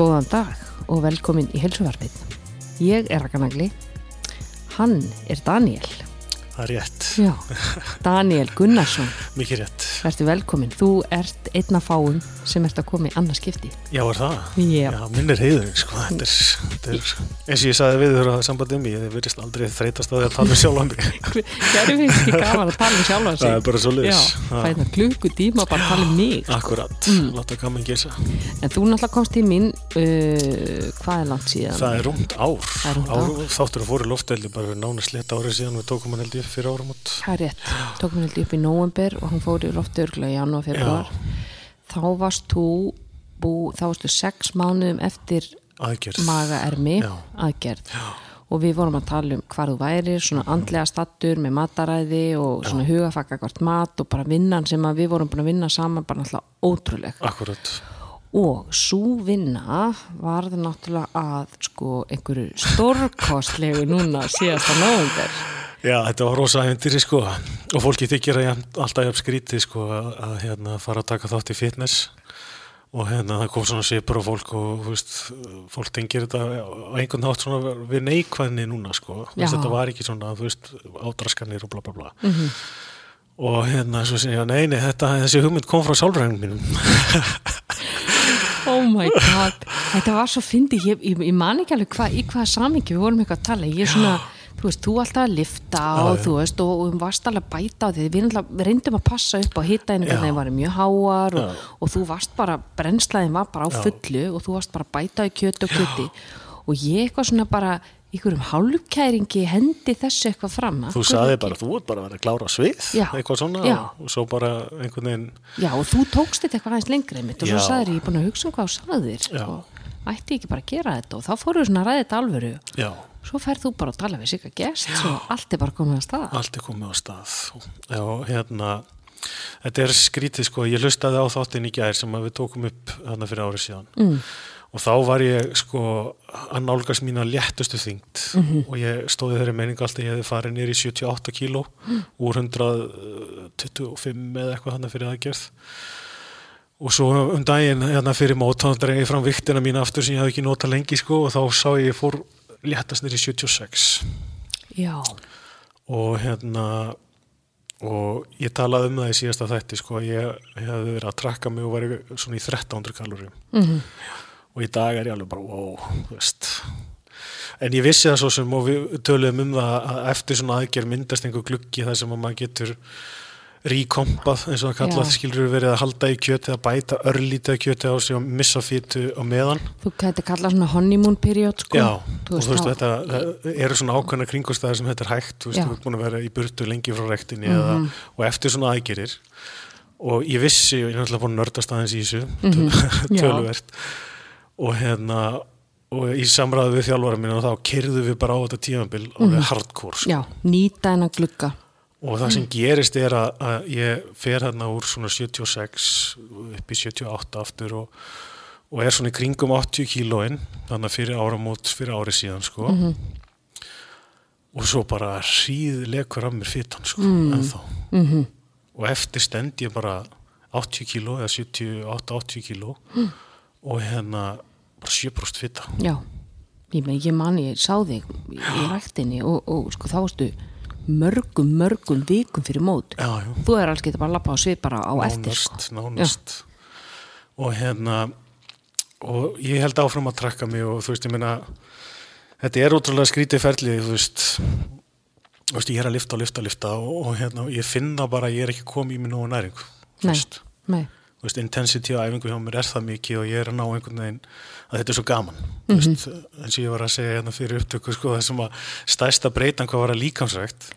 Góðan dag og velkomin í helsuvarfið. Ég er Rakanagli, hann er Daniel. Það er rétt, Já, Daniel Gunnarsson, mikið. Verður velkomin. Þú ert einn af fáum sem ert að koma í annað skipti. Já, er það? Já. Já, minn er heiðurinn, sko. Þetta er, þetta er, eins og ég sagði við þurra sambandið mér, ég verðist aldrei þreytast að það tala um sjálf á mig. Gerðu við ekki gaman að tala um sjálfa sig? Það er bara svo Já, leiðis. fæna klukku tíma bara að tala um mig. Akkurat, Mm. láta gaman geysa. En þú náttúrulega komst til mín, uh, hvað er langt síðan? Það er rúmt ár. Það er rúmt ár. Þáttur að fóru lofteldi bara nána sletta árið síðan við tókum hann held Það held upp í janúar februar. Þá varst þú, bú, þá varstu sex mánuðum eftir Aðgerð. magaermi Já. aðgerð og við vorum að tala um hvar þú værir, svona andlega stattur með mataræði og svona hugafakka hvort mat og bara vinnan sem við vorum búin að vinna saman bara náttúrulega ótrúleg Akkurat. og svo vinna varði náttúrulega að sko einhverju stórkostlegu núna síðasta nóvember Já, þetta var rosa æventyri sko. Og fólki þykir að ég alltaf jafn skrítið sko að, að hérna, fara að taka þátt í fitness. Og hérna það kom svona svipur á fólk og veist, fólk tengir þetta á einhvern nátt svona við neikvæðni núna sko, veist, Já. þetta var ekki svona veist, ádraskanir og bla bla bla. Og hérna svo segja, nei, nei, þetta, þessi hugmynd kom frá sálfræðingum mínum. Oh my god, þetta var svo fyndið, ég, ég, ég man ekki alveg hva, í hvaða samingi við vorum eitthvað að tala, ég er svona, þú veist, þú alltaf að lifta og já. þú veist, og, og varst alveg að bæta á því, við við reyndum að passa upp á Já. hvernig það var mjög háar og, og þú varst bara, brennslaðin var bara á fullu og þú varst bara að bæta í kjöt og kjöti og ég eitthvað svona bara, ykkurum hálfkæringi hendi þessu eitthvað fram þú saði bara, þú ert bara að vera að klára svið Já. eitthvað svona Já. og svo bara einhvern veginn Já, og þú tókst þetta eitthvað aðeins lengri og svo Já. sagðir ég er búin að hugsa um hvað þú sagðir Já. Ætti ekki bara að gera þetta og þá fórum við svona að ræða þetta alvöru. Já, Svo ferð þú bara að tala við sig að gest og allt er bara komið að stað. allt er komið á stað. Já, hérna þetta er skrítið sko, ég hlustaði á þáttin í gær sem við tókum upp hérna fyrir árið síðan. Mm. og þá var ég sko að nálgast mína léttustu þyngd. Og ég stóði þeirri meiningu alltaf ég hefði farið nýri í 78 kíló úr 125 eða eitthvað hann fyrir aðgerð og svo um daginn hérna fyrir mót þá dreigði ég fram viktina mína aftur sem ég hafði ekki notað lengi sko og þá sá ég fór léttast nýri í 76 Já, og hérna og ég talaði um það í síðasta þætti sko, ég, ég hefði verið að trakka mig og væri svona í 1300 kaloríum Mhm. og í dag er ég alveg bara wow, þú veist. En ég vissi það svo sem og við töluðum um það að eftir svona aðgerð myndast einhver gluggi þar sem að maður getur ríkompað eins og það kallað skilur verið að halda í kjöti að bæta örlítið kjöti á sig og missa fytu á meðan þú gæti kallað svona honeymoon period sko. Já, þú og þú veist þetta eru svona ákveðna kringustæðar sem þetta er hægt þú veist, þú ert búin að vera í burtu lengi frá rektinni eða, og eftir svona aðgerir og ég vissi, ég er náttúrulega búin að nördast aðeins í þessu Mhm. Já. töluvert og hérna og í samræðu við þjálfara mín og þá kerðu við bara á þetta tímabil og við hardcore sko. Mhm. Já, nýta hennar glugga. Og það sem gerist er að, að ég fer hérna úr svona 76 upp í 78 aftur og, og er svona í kringum 80 kílóin þannig að fyrir áramót, fyrir ári síðan sko. Og svo bara hríð lekur af mér fytan sko, ennþá. Mm og eftir stend ég bara 80 kíló eða 78-80 kíló og hérna bara 7% fyta Já, ég, ég man, ég sá þig í ræktinni og, og sko þá varstu mörgum, mörgum vikum fyrir mót. já, já Þú er alls getið bara að lappa á svið bara á eftir sko. nánast, nánast og hérna og ég held áfram að trakka mig og þú veist, ég meina þetta er ótrúlega skrítið ferlið þú veist, þú veist ég er að lifta og lifta og lifta og, og hérna, ég finna bara að ég er ekki komið í mig nógu næringu þú Nei. veist, Nei, þú veist, intensity á æfingu hjá mér er það mikið og ég er að ná einhvern veginn að þetta er svo gaman. Þú veist, eins og ég var að segja hérna fyrir upptöku sko, þessum að stærsta breytan hvað var að líkamsrækt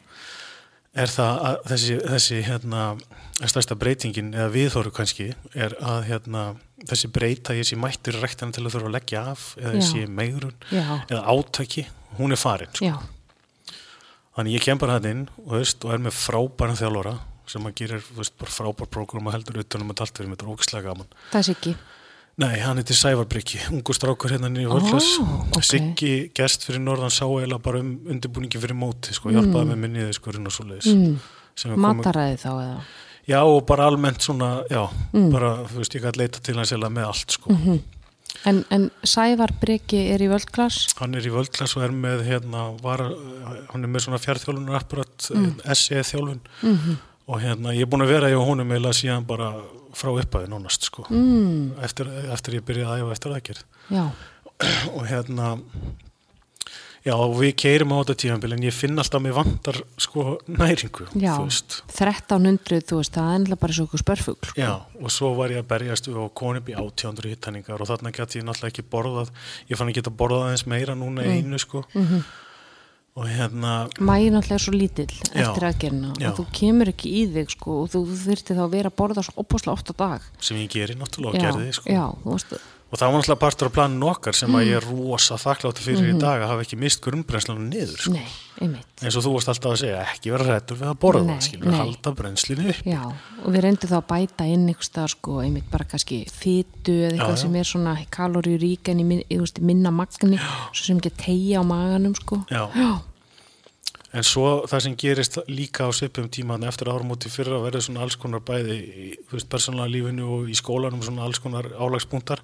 er það að þessi, þessi hérna, stærsta breytingin eða viðhóru kannski er að hérna, þessi breyta ég sé mættur ræktina til að þurfa að leggja af eða ég Já. sé megrun eða átaki, hún er farin sko. þannig ég kem bara hann inn og, veist, og er með frábæran þjálfara sem að gerir þú veist, bara frábær prógram og heldur utanum að allt fyrir mér, þetta er ógislega gaman það er sikki. Nei, hann heitir Sævar Bryggi, ungu strákur hérna nýju völdlas. ok. Siggi gerst fyrir norðan sá eða bara um undirbúningi fyrir móti, sko, hjálpaði með minniði sko rinn og svo leiðis. Mm. Mataræði þá eða? Já, og bara almennt svona, já, Mm. bara, þú veist, ég gæti leita til hans eða með allt, sko. Mhm. En, en Sævar Breki er í völdklass hann er í völdklass og er með hérna, var, hann er með svona fjárþjálfunar apparat, mm. SE þjálfun Mhm. Og hérna, ég er búin að vera í honum eða síðan bara frá upphæði nánast sko, mm, eftir, eftir ég byrjaði að æfa eftir aðgerð. Já, og hérna já, við keirum á þetta tíðanbíl en ég finn alltaf að mér vantar sko næringu, já. þú veist. 1300, þú veist, það er ennlega bara svo okkur spörfugl sko. Já, og svo var ég að berjast og koni upp í 800 hittaningar og þarna gæti ég náttúrulega ekki borðað. Ég fann ekki að borða aðeins meira núna í einu sko. Mhm. Og hérna Mægir náttúrulega er svo lítill Já, eftir aðgerina já. og þú kemur ekki í þig sko og þú þurfti þá að vera að borða svo opaslega oft á dag. Sem ég geri náttúrulega og gerði sko. já, þú veist, og það var náttúrulega partur af planinu okkar sem að ég er rosa þakkláttu fyrir Mhm. í dag að hafa ekki mist grunnbrennslanu niður sko. nei, eins og þú varst alltaf að segja ekki vera hrættur við að borða Nei, það skilur, halda brennslinu upp Já, og við reyndum þá að bæta inn staðar sko, einmitt bara kannski fytu eða eitthvað Já, já. sem er svona kaloríurík en í minna magni svo sem ekki tegja á maganum sko Já. já, En svo það sem gerist líka á svipum tíma eftir árumóti fyrra verður svona alls konar bæði í þú veist, persónulega lífinu og í skólanum svona alls konar álagspunktar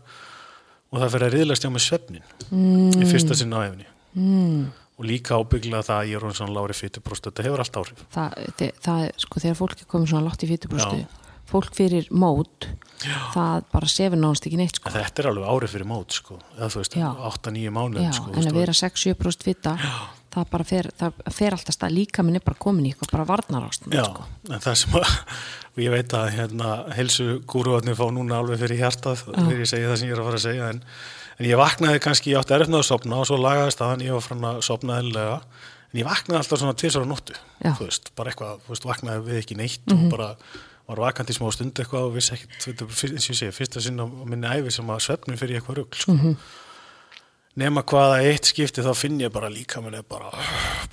og það fyrir að riðlast hjá með svefnin mm. í fyrsta sinna á efni mm. og líka ábyggla það að ég er hún svona lári fytupróst þetta hefur allt áhrif það, það, það sko þegar fólk er komið svona látt í fytubrústu Já. fólk fyrir mót það bara sefur náðast ekki neitt sko þetta er alveg árið fyrir mót sko eða þú veist, Já. 8-9 mánuð Já, sko, en að vera 6-7% fita það bara fer, það fer alltaf stað líka minn er bara komin í eitthvað bara varnarást Já, sko. en það sem að og ég veit að hérna helsu gúruvarnir fá núna alveg fyrir hjartað þegar ég segi það sem ég er að fara að segja en, en ég vaknaði kannski, ég átti erfnað að sopna og svo lagaðist það, ég var frann að sopna eðlilega, en ég vaknaði alltaf svona tvisar á nóttu, Já. þú veist, bara eitthvað þú veist, vaknaði við ekki neitt og bara var vakandi í smá stund eitthvað og vissi er fyr- eins og ég segi, fyrsta sinn á minni æfi sem að svefnum fyrir eitthvað rugl sko. Nema hvaða eitt skipti þá finn ég bara líka minni bara,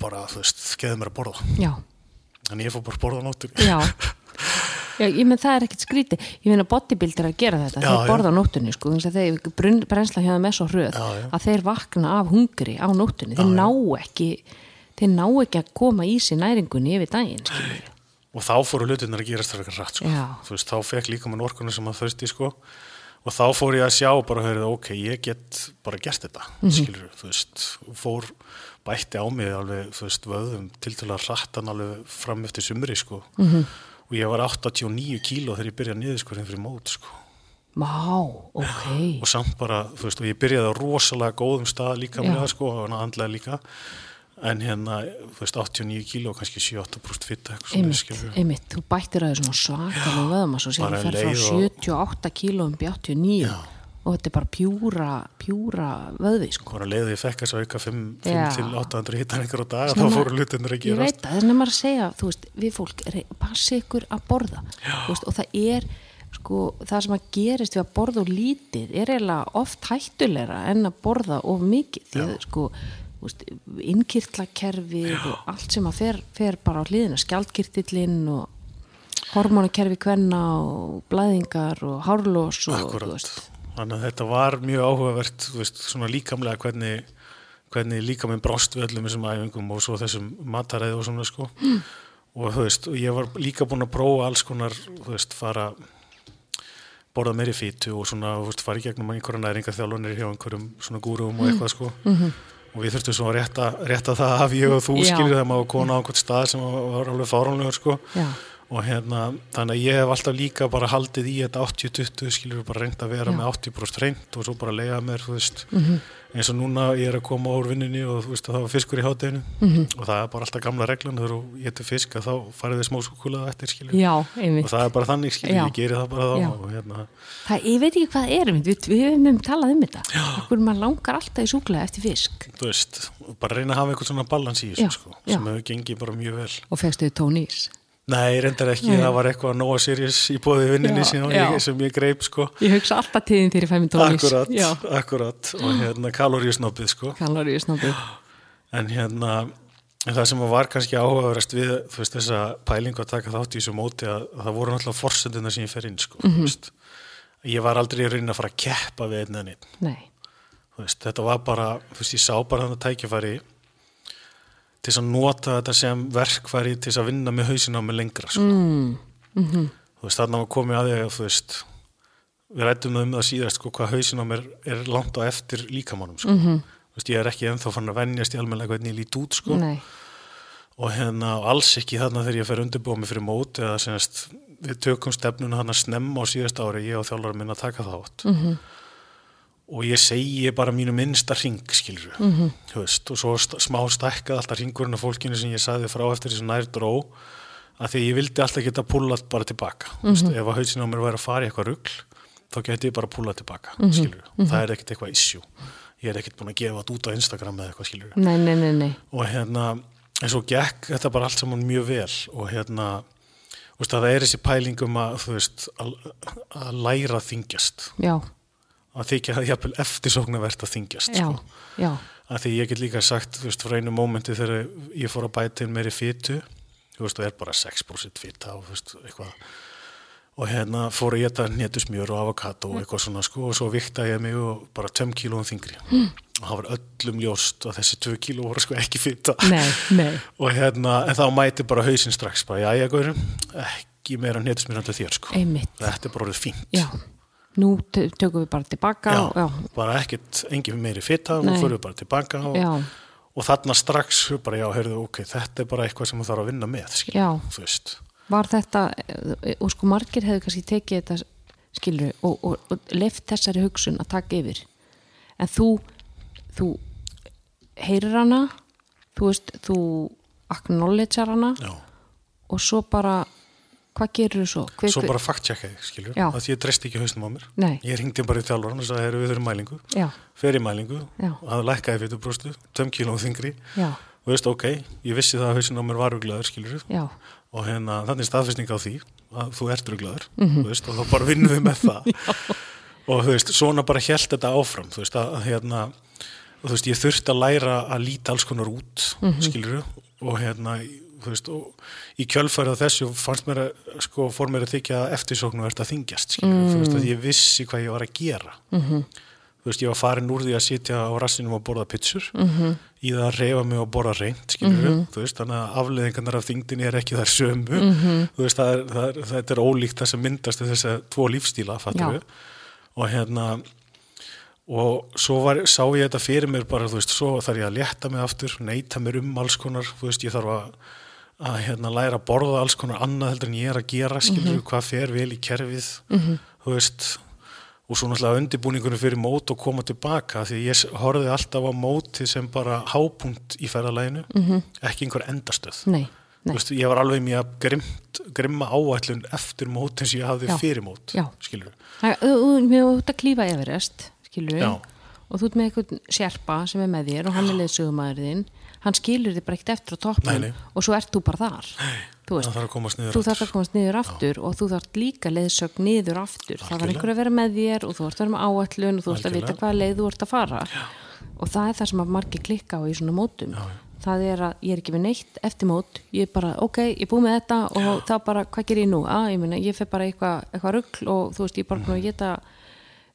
bara, þú veist, geði mér að borða. Já, Þannig ég fór bara að borða á nóttu. já. Já, ég menn það er ekkert skríti ég meina bodybuilder að gera þetta, Já, þeir borða nóttunni sko, þannig að þeir brennslan hjá þeim er svo hröð að þeir vakna af hungri á nóttunni, þeir ná ekki þeir ná ekki að koma í sig næringunni yfir daginn, skilur Og þá fóru hlutinnar að það eitthvað rætt, sko. Þú veist, þá fekk líka mann orkunum sem að þausti, sko. Og þá fór ég að sjá bara, heyrðu, ok, ég get bara gert þetta, mm Mhm. þú veist, fór bætti á mig alveg, þú veist, vöðum til til að rattan alveg fram eftir sumri, sko. Mhm. -hmm. Og ég var 89 kíló þegar ég byrjaði niður, sko, fyrir mót, sko. Vá, ok Og samt bara, þú veist, og ég byrjaði á rosalega góðum stað líka með það, sko, og andlega líka. En hérna, þú veist, 89 kíló, kannski 7-8 brúst fitta, eitthvað svona, einmitt, þú bættir að þau svona svakalega vöðum og svo sér þú fer frá leið og- 78 kílóum upp í 89 Já. og þetta er bara pjúra pjúra vöðvi sko. Leiði ég fekk þess að auka 5, Já. 5 til 800 hittan ykkur á dag Svona- þá fóru hlutinir að ég gerast. veit það, þess að maður að segja þú veist, við fólk, passi ykkur að borða. Veist, og það er sko, það sem að gerist við að borða og lítið er eiginlega oft hættulegra en að borða of mikið. Því að sko innkirtlakerfið og allt sem að fer, fer bara á hliðina. Skjaldkirtillinn og hormonakerfi kvenna og blæðingar og hárlós og Akkurat, þannig að þetta var mjög áhugavert þú veist, svona líkamlega hvernig hvernig líkaminn brást við öllum þessum æfingum og svo þessum mataræði og svona sko. Mm. og þú veist, og ég var líka búin að prófa alls konar, þú veist, fara borða meiri fítu og svona, þú veist, fara í gegnum einhverja næringarþjálfunir hjá einhverjum svona gúrum og eitthvað sko. -hmm. Og við þurftum svo að rétta, rétta það af ég og þú Já. skilur þegar maður kona á einhvern stað sem var alveg fáránlegur sko Já. og hérna, þannig að ég hef alltaf líka bara haldið í þetta 80-20 skilur bara reynd að vera Já. með 80% reynd og svo bara leiða mér, þú veist eins og núna ég er að koma úr vinninni og þú veist að það var fiskur í hátteginu og það er bara alltaf gamla reglan þegar þú getur fisk að þá farið þið smá skúkulaða eftir skilur já, og það er bara þannig skilur, ég geri það bara þá og hérna, Það, ég veit ekki hvað er, við, við höfum talað um þetta. Okkur maður langar alltaf í súkulega eftir fisk? Þú veist bara reyna að hafa eitthvað svona balans í þessu sko, sem hefur gengið bara mjög vel. Og fegstu tónís Nei, reyndar ekki, Nei. það var eitthvað Nóa Sirius í bóði vinninni Já, sem, já. ég, sem ég greip sko. Ég hugsa alltaf tíðin þegar ég fæ mér tónís Akkurat, já, akkurat. Og hérna kaloríusnoppið sko. Kaloríu snobbi en hérna en það sem var kannski áhugaverðast við þú veist þessa pælingu að taka þátt í þessu móti að, að það voru náttúrulega forsendina sem ég fer inn sko, þú veist. Ég var aldrei raunin að fara að keppa við einn en einn nei, veist, þetta var bara, þú veist, ég sá bara þannig tækifæri til að nota þetta sem verkfæri til að vinna með hausinn á mig lengra sko. mm, þú veist, þarna var komið að því að við rættum um það síðast sko hvað hausin á mér er langt á eftir líkamannum sko. Mhm. Þú veist, ég er ekki ennþá fann að venjast í almennilega hvernig ég lít út sko og hérna alls ekki þarna þegar ég fer undirbúa mig fyrir mót eða semast við tökum stefnuna hann að snemma á síðast ári ég og þjálfur minn að taka þátt Mhm. Og ég segi bara mínu minnsta ring skilur Mhm. veist, og svo smá stækkað alltaf ringurinn af fólkinu sem ég sagði frá eftir þessu nær dró að því ég vildi alltaf geta púlat bara tilbaka mm Mhm. ef að hausin á mér væri að fara í eitthvað rugl þá geti ég bara púlað tilbaka Mhm. skilur það er ekkert eitthvað issue ég er ekkert búin að gefa þetta út á Instagram eða eitthvað skilur nei, nei, nei, nei. og hérna en svo gekk þetta bara allt saman mjög vel og hérna veist, að það er þessi pælingum að veist að, að læra þingjast Já, að þykja það jafnvel eftirsóknarvert að þingjast já, sko. já, að því ég get líka sagt þú veist, frá einu mómenti þegar ég fór að bæta inn meiri fytu þú veist, það er bara 6% fyta og þú veist, eitthvað. Og hérna fór að geta netusmjör og avokado og eitthvað svona sko og svo viktaði ég mig og bara 2 kílóum þingri mm. og það var öllum ljóst að þessi 2 kíló voru sko ekki fyta og hérna, en þá mæti bara hausinn strax bara, já, ég gaurum, ekki meira netusmjörandi þér sko, Einmitt. þetta er bara orðið fínt. Já, nú tö- tökum við bara tilbaka. já, og- Já, bara ekkert, engin meiri nú Nei. fyrir bara tilbaka og, og þarna strax bara, já, heyrðu, ok, þetta er bara eitthvað sem þú þarf að vinna með, skil, Já. þú veist var þetta, eh, og sko margir hefðu kannski tekið þetta skilur og, og, og leift þessari hugsun að taka yfir en þú þú heyrir hana þú veist, þú acknowledgear hana já, og svo bara hvað gerir þú svo? Hver, svo bara fact-checka þig, skilur. Já. að ég dresti ekki hausnum á mér. Nei. ég ringdi bara í þjálfur og sagði, við þurfum mælingu. Fer í mælingu, og það lækkaði fyrir brústu, 2 kílóum þingri já, og veist, ok, ég vissi það að hausinn á mér var ruglaður, skilur já. Og hérna, þannig er staðfestning á því að þú ert ruglaður, Mhm. þú veist, og þá bara vinnum við með það. Og þú veist, svona bara held þetta áfram, þú veist, að að, hérna og þú veist, að að mm Mhm. þú veist, og í kjölfærið af þessu fannst mér að, sko, fór mér að þykja eftirsóknu verðt að þingjast, skilur, þú veist, að ég vissi hvað ég var að gera Mhm. þú veist, ég var farin úr því að sitja á rassinum og borða pitsur -hmm. í það að reyfa mig og borða reynd skilur þú veist, þannig að afleðingarnar af þingdinni er ekki þær sömu þú veist, það er, það er, þetta er ólíkt þess að myndast þess að tvo lífstíla, fattur Já. við og hérna og svo var, sá ég þetta fyrir mér bara, þú veist, svo þarf ég að létta mig aftur neyta mér um alls konar, þú veist, ég þarf að að hérna læra að borða alls konar annað heldur en ég er að gera, skilur hvað fer vel í kerfið, þú veist og svo náttúrulega undirbúningunum fyrir mót og koma tilbaka því ég horfði alltaf á mótið sem bara hápunkt í ferðalæginu, ekki einhver endastöð. Nei, nei, veist, ég var alveg mjög grimt, grimma áætlun eftir mót eins og ég hafði Já. fyrir mót Já. skilur þú ert að klífa Everest skilur Já. Og þú ert með eitthvað sérpa sem er með þér og hann er leðsögumæður þinn hann skilur þig bara ekkert eftir á Nei, nei. og svo ert þú bara þar þú veist, það þarf að komast niður þú aftur. komast niður aftur og þú þarf líka leiðsögn niður aftur það var einhver að vera með þér og þú ert að vera með áætlun og þú ert að vita hvaða leið þú ert að fara já. og það er það sem að margir klikka á í svona mótum Já, já. það er að ég er ekki við neitt eftir mót ég er bara, ok, ég búið með þetta og þá bara, hvað ger ég nú? Að, ég, meina, ég fer bara eitthvað eitthva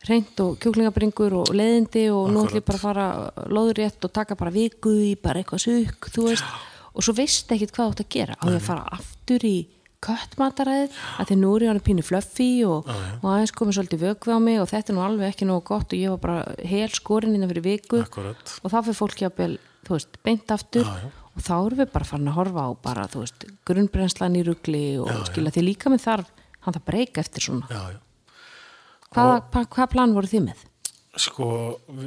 reynd og kjúklingabringur og leðindi og nú ætlum ég bara að fara loðurétt og taka bara viku í bara eitthvað sukk, þú veist. Og svo veist ekkit hvað átt að gera. Á ég að fara aftur í köttmataræðið? Að því nú er ég hann pínu flöffi og, og aðeins komið svolítið vögvi á mig og þetta er nú alveg ekki nógu gott og ég var bara hel skorin innan fyrir viku. Akkurat. og þá fyrir fólk jafnvel, þú veist, beint aftur. Já, já. og þá erum við bara farin að horfa á bara, þú veist, grunnbrennslan í rugli og Já, já. skilja því líka með þarf hann það breyka eftir svona hvaða hva, hva plan voru þið með? sko,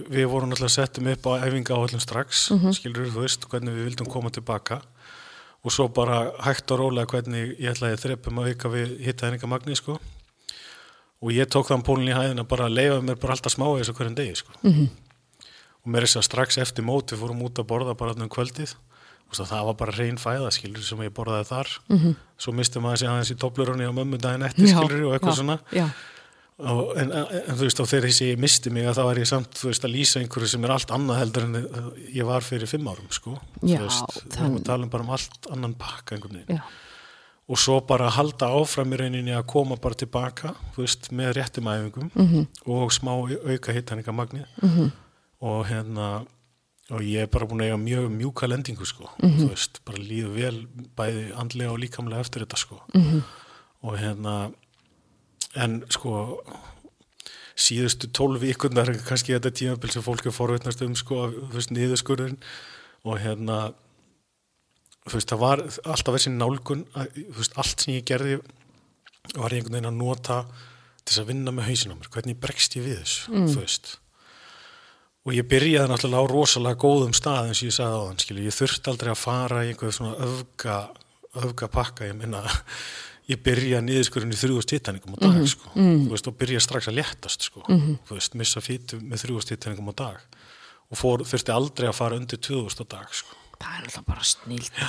við vorum náttúrulega settum upp á æfinga áallum strax Mhm. skilur þú veist, hvernig við vildum koma tilbaka og svo bara hægt og rólega hvernig ég ætlaði þreppum að auka við hittaðninga magni sko og ég tók þann pólun í hæðina bara að leifa mér bara alltaf smá í þessu hverjum degi sko Mhm. -hmm. og mér er þess að strax eftir mót við fórum út að borða bara þarna um kvöldið og svo það var bara reyn fæða skilur sem ég borðaði þar -hmm. svo misti maður á og Og, en, en, þú veist, og þegar þessi misti mig að þá er ég samt, veist, að lýsa einhverju sem er allt annað heldur en ég var fyrir fimm árum, sko. Já, veist, þann- við talum bara um allt annan pakka Og svo bara halda áfram í rauninni að koma bara tilbaka, veist, með réttum æfingum Mhm. -hmm. og smá auka hittaninga magnið. -hmm. Og hérna, og ég er bara búin að eiga mjög mjúka lendingu, sko. Mhm. Þú veist, bara líður vel bæði andlega og líkamlega eftir þetta, sko. Mhm. -hmm. Og hérna, en sko síðustu tólf vikundar kannski þetta tímabil sem fólk er forveitnast um sko, þú veist, niðurskurðin og hérna þú veist, það var alltaf þessi nálgun að, þú veist, allt sem ég gerði var einhvern veginn að nota til þess að vinna með hausin á mér, hvernig bregst ég við þessu, þú veist? Og ég byrjaði náttúrulega á rosalega góðum stað eins og ég sagði á þann, skilju, ég þurfti aldrei að fara í einhver svona öfga öfga pakka, ég minna ég byrja niðurskurinn í þrjúðust hittæningum á dag, sko, þú veist, og byrja strax að léttast, sko, þú veist, missa fýtu með þrjúðust hittæningum á dag. Og fór, þurfti aldrei að fara undir 2000 á dag, sko. Það er alltaf bara snilt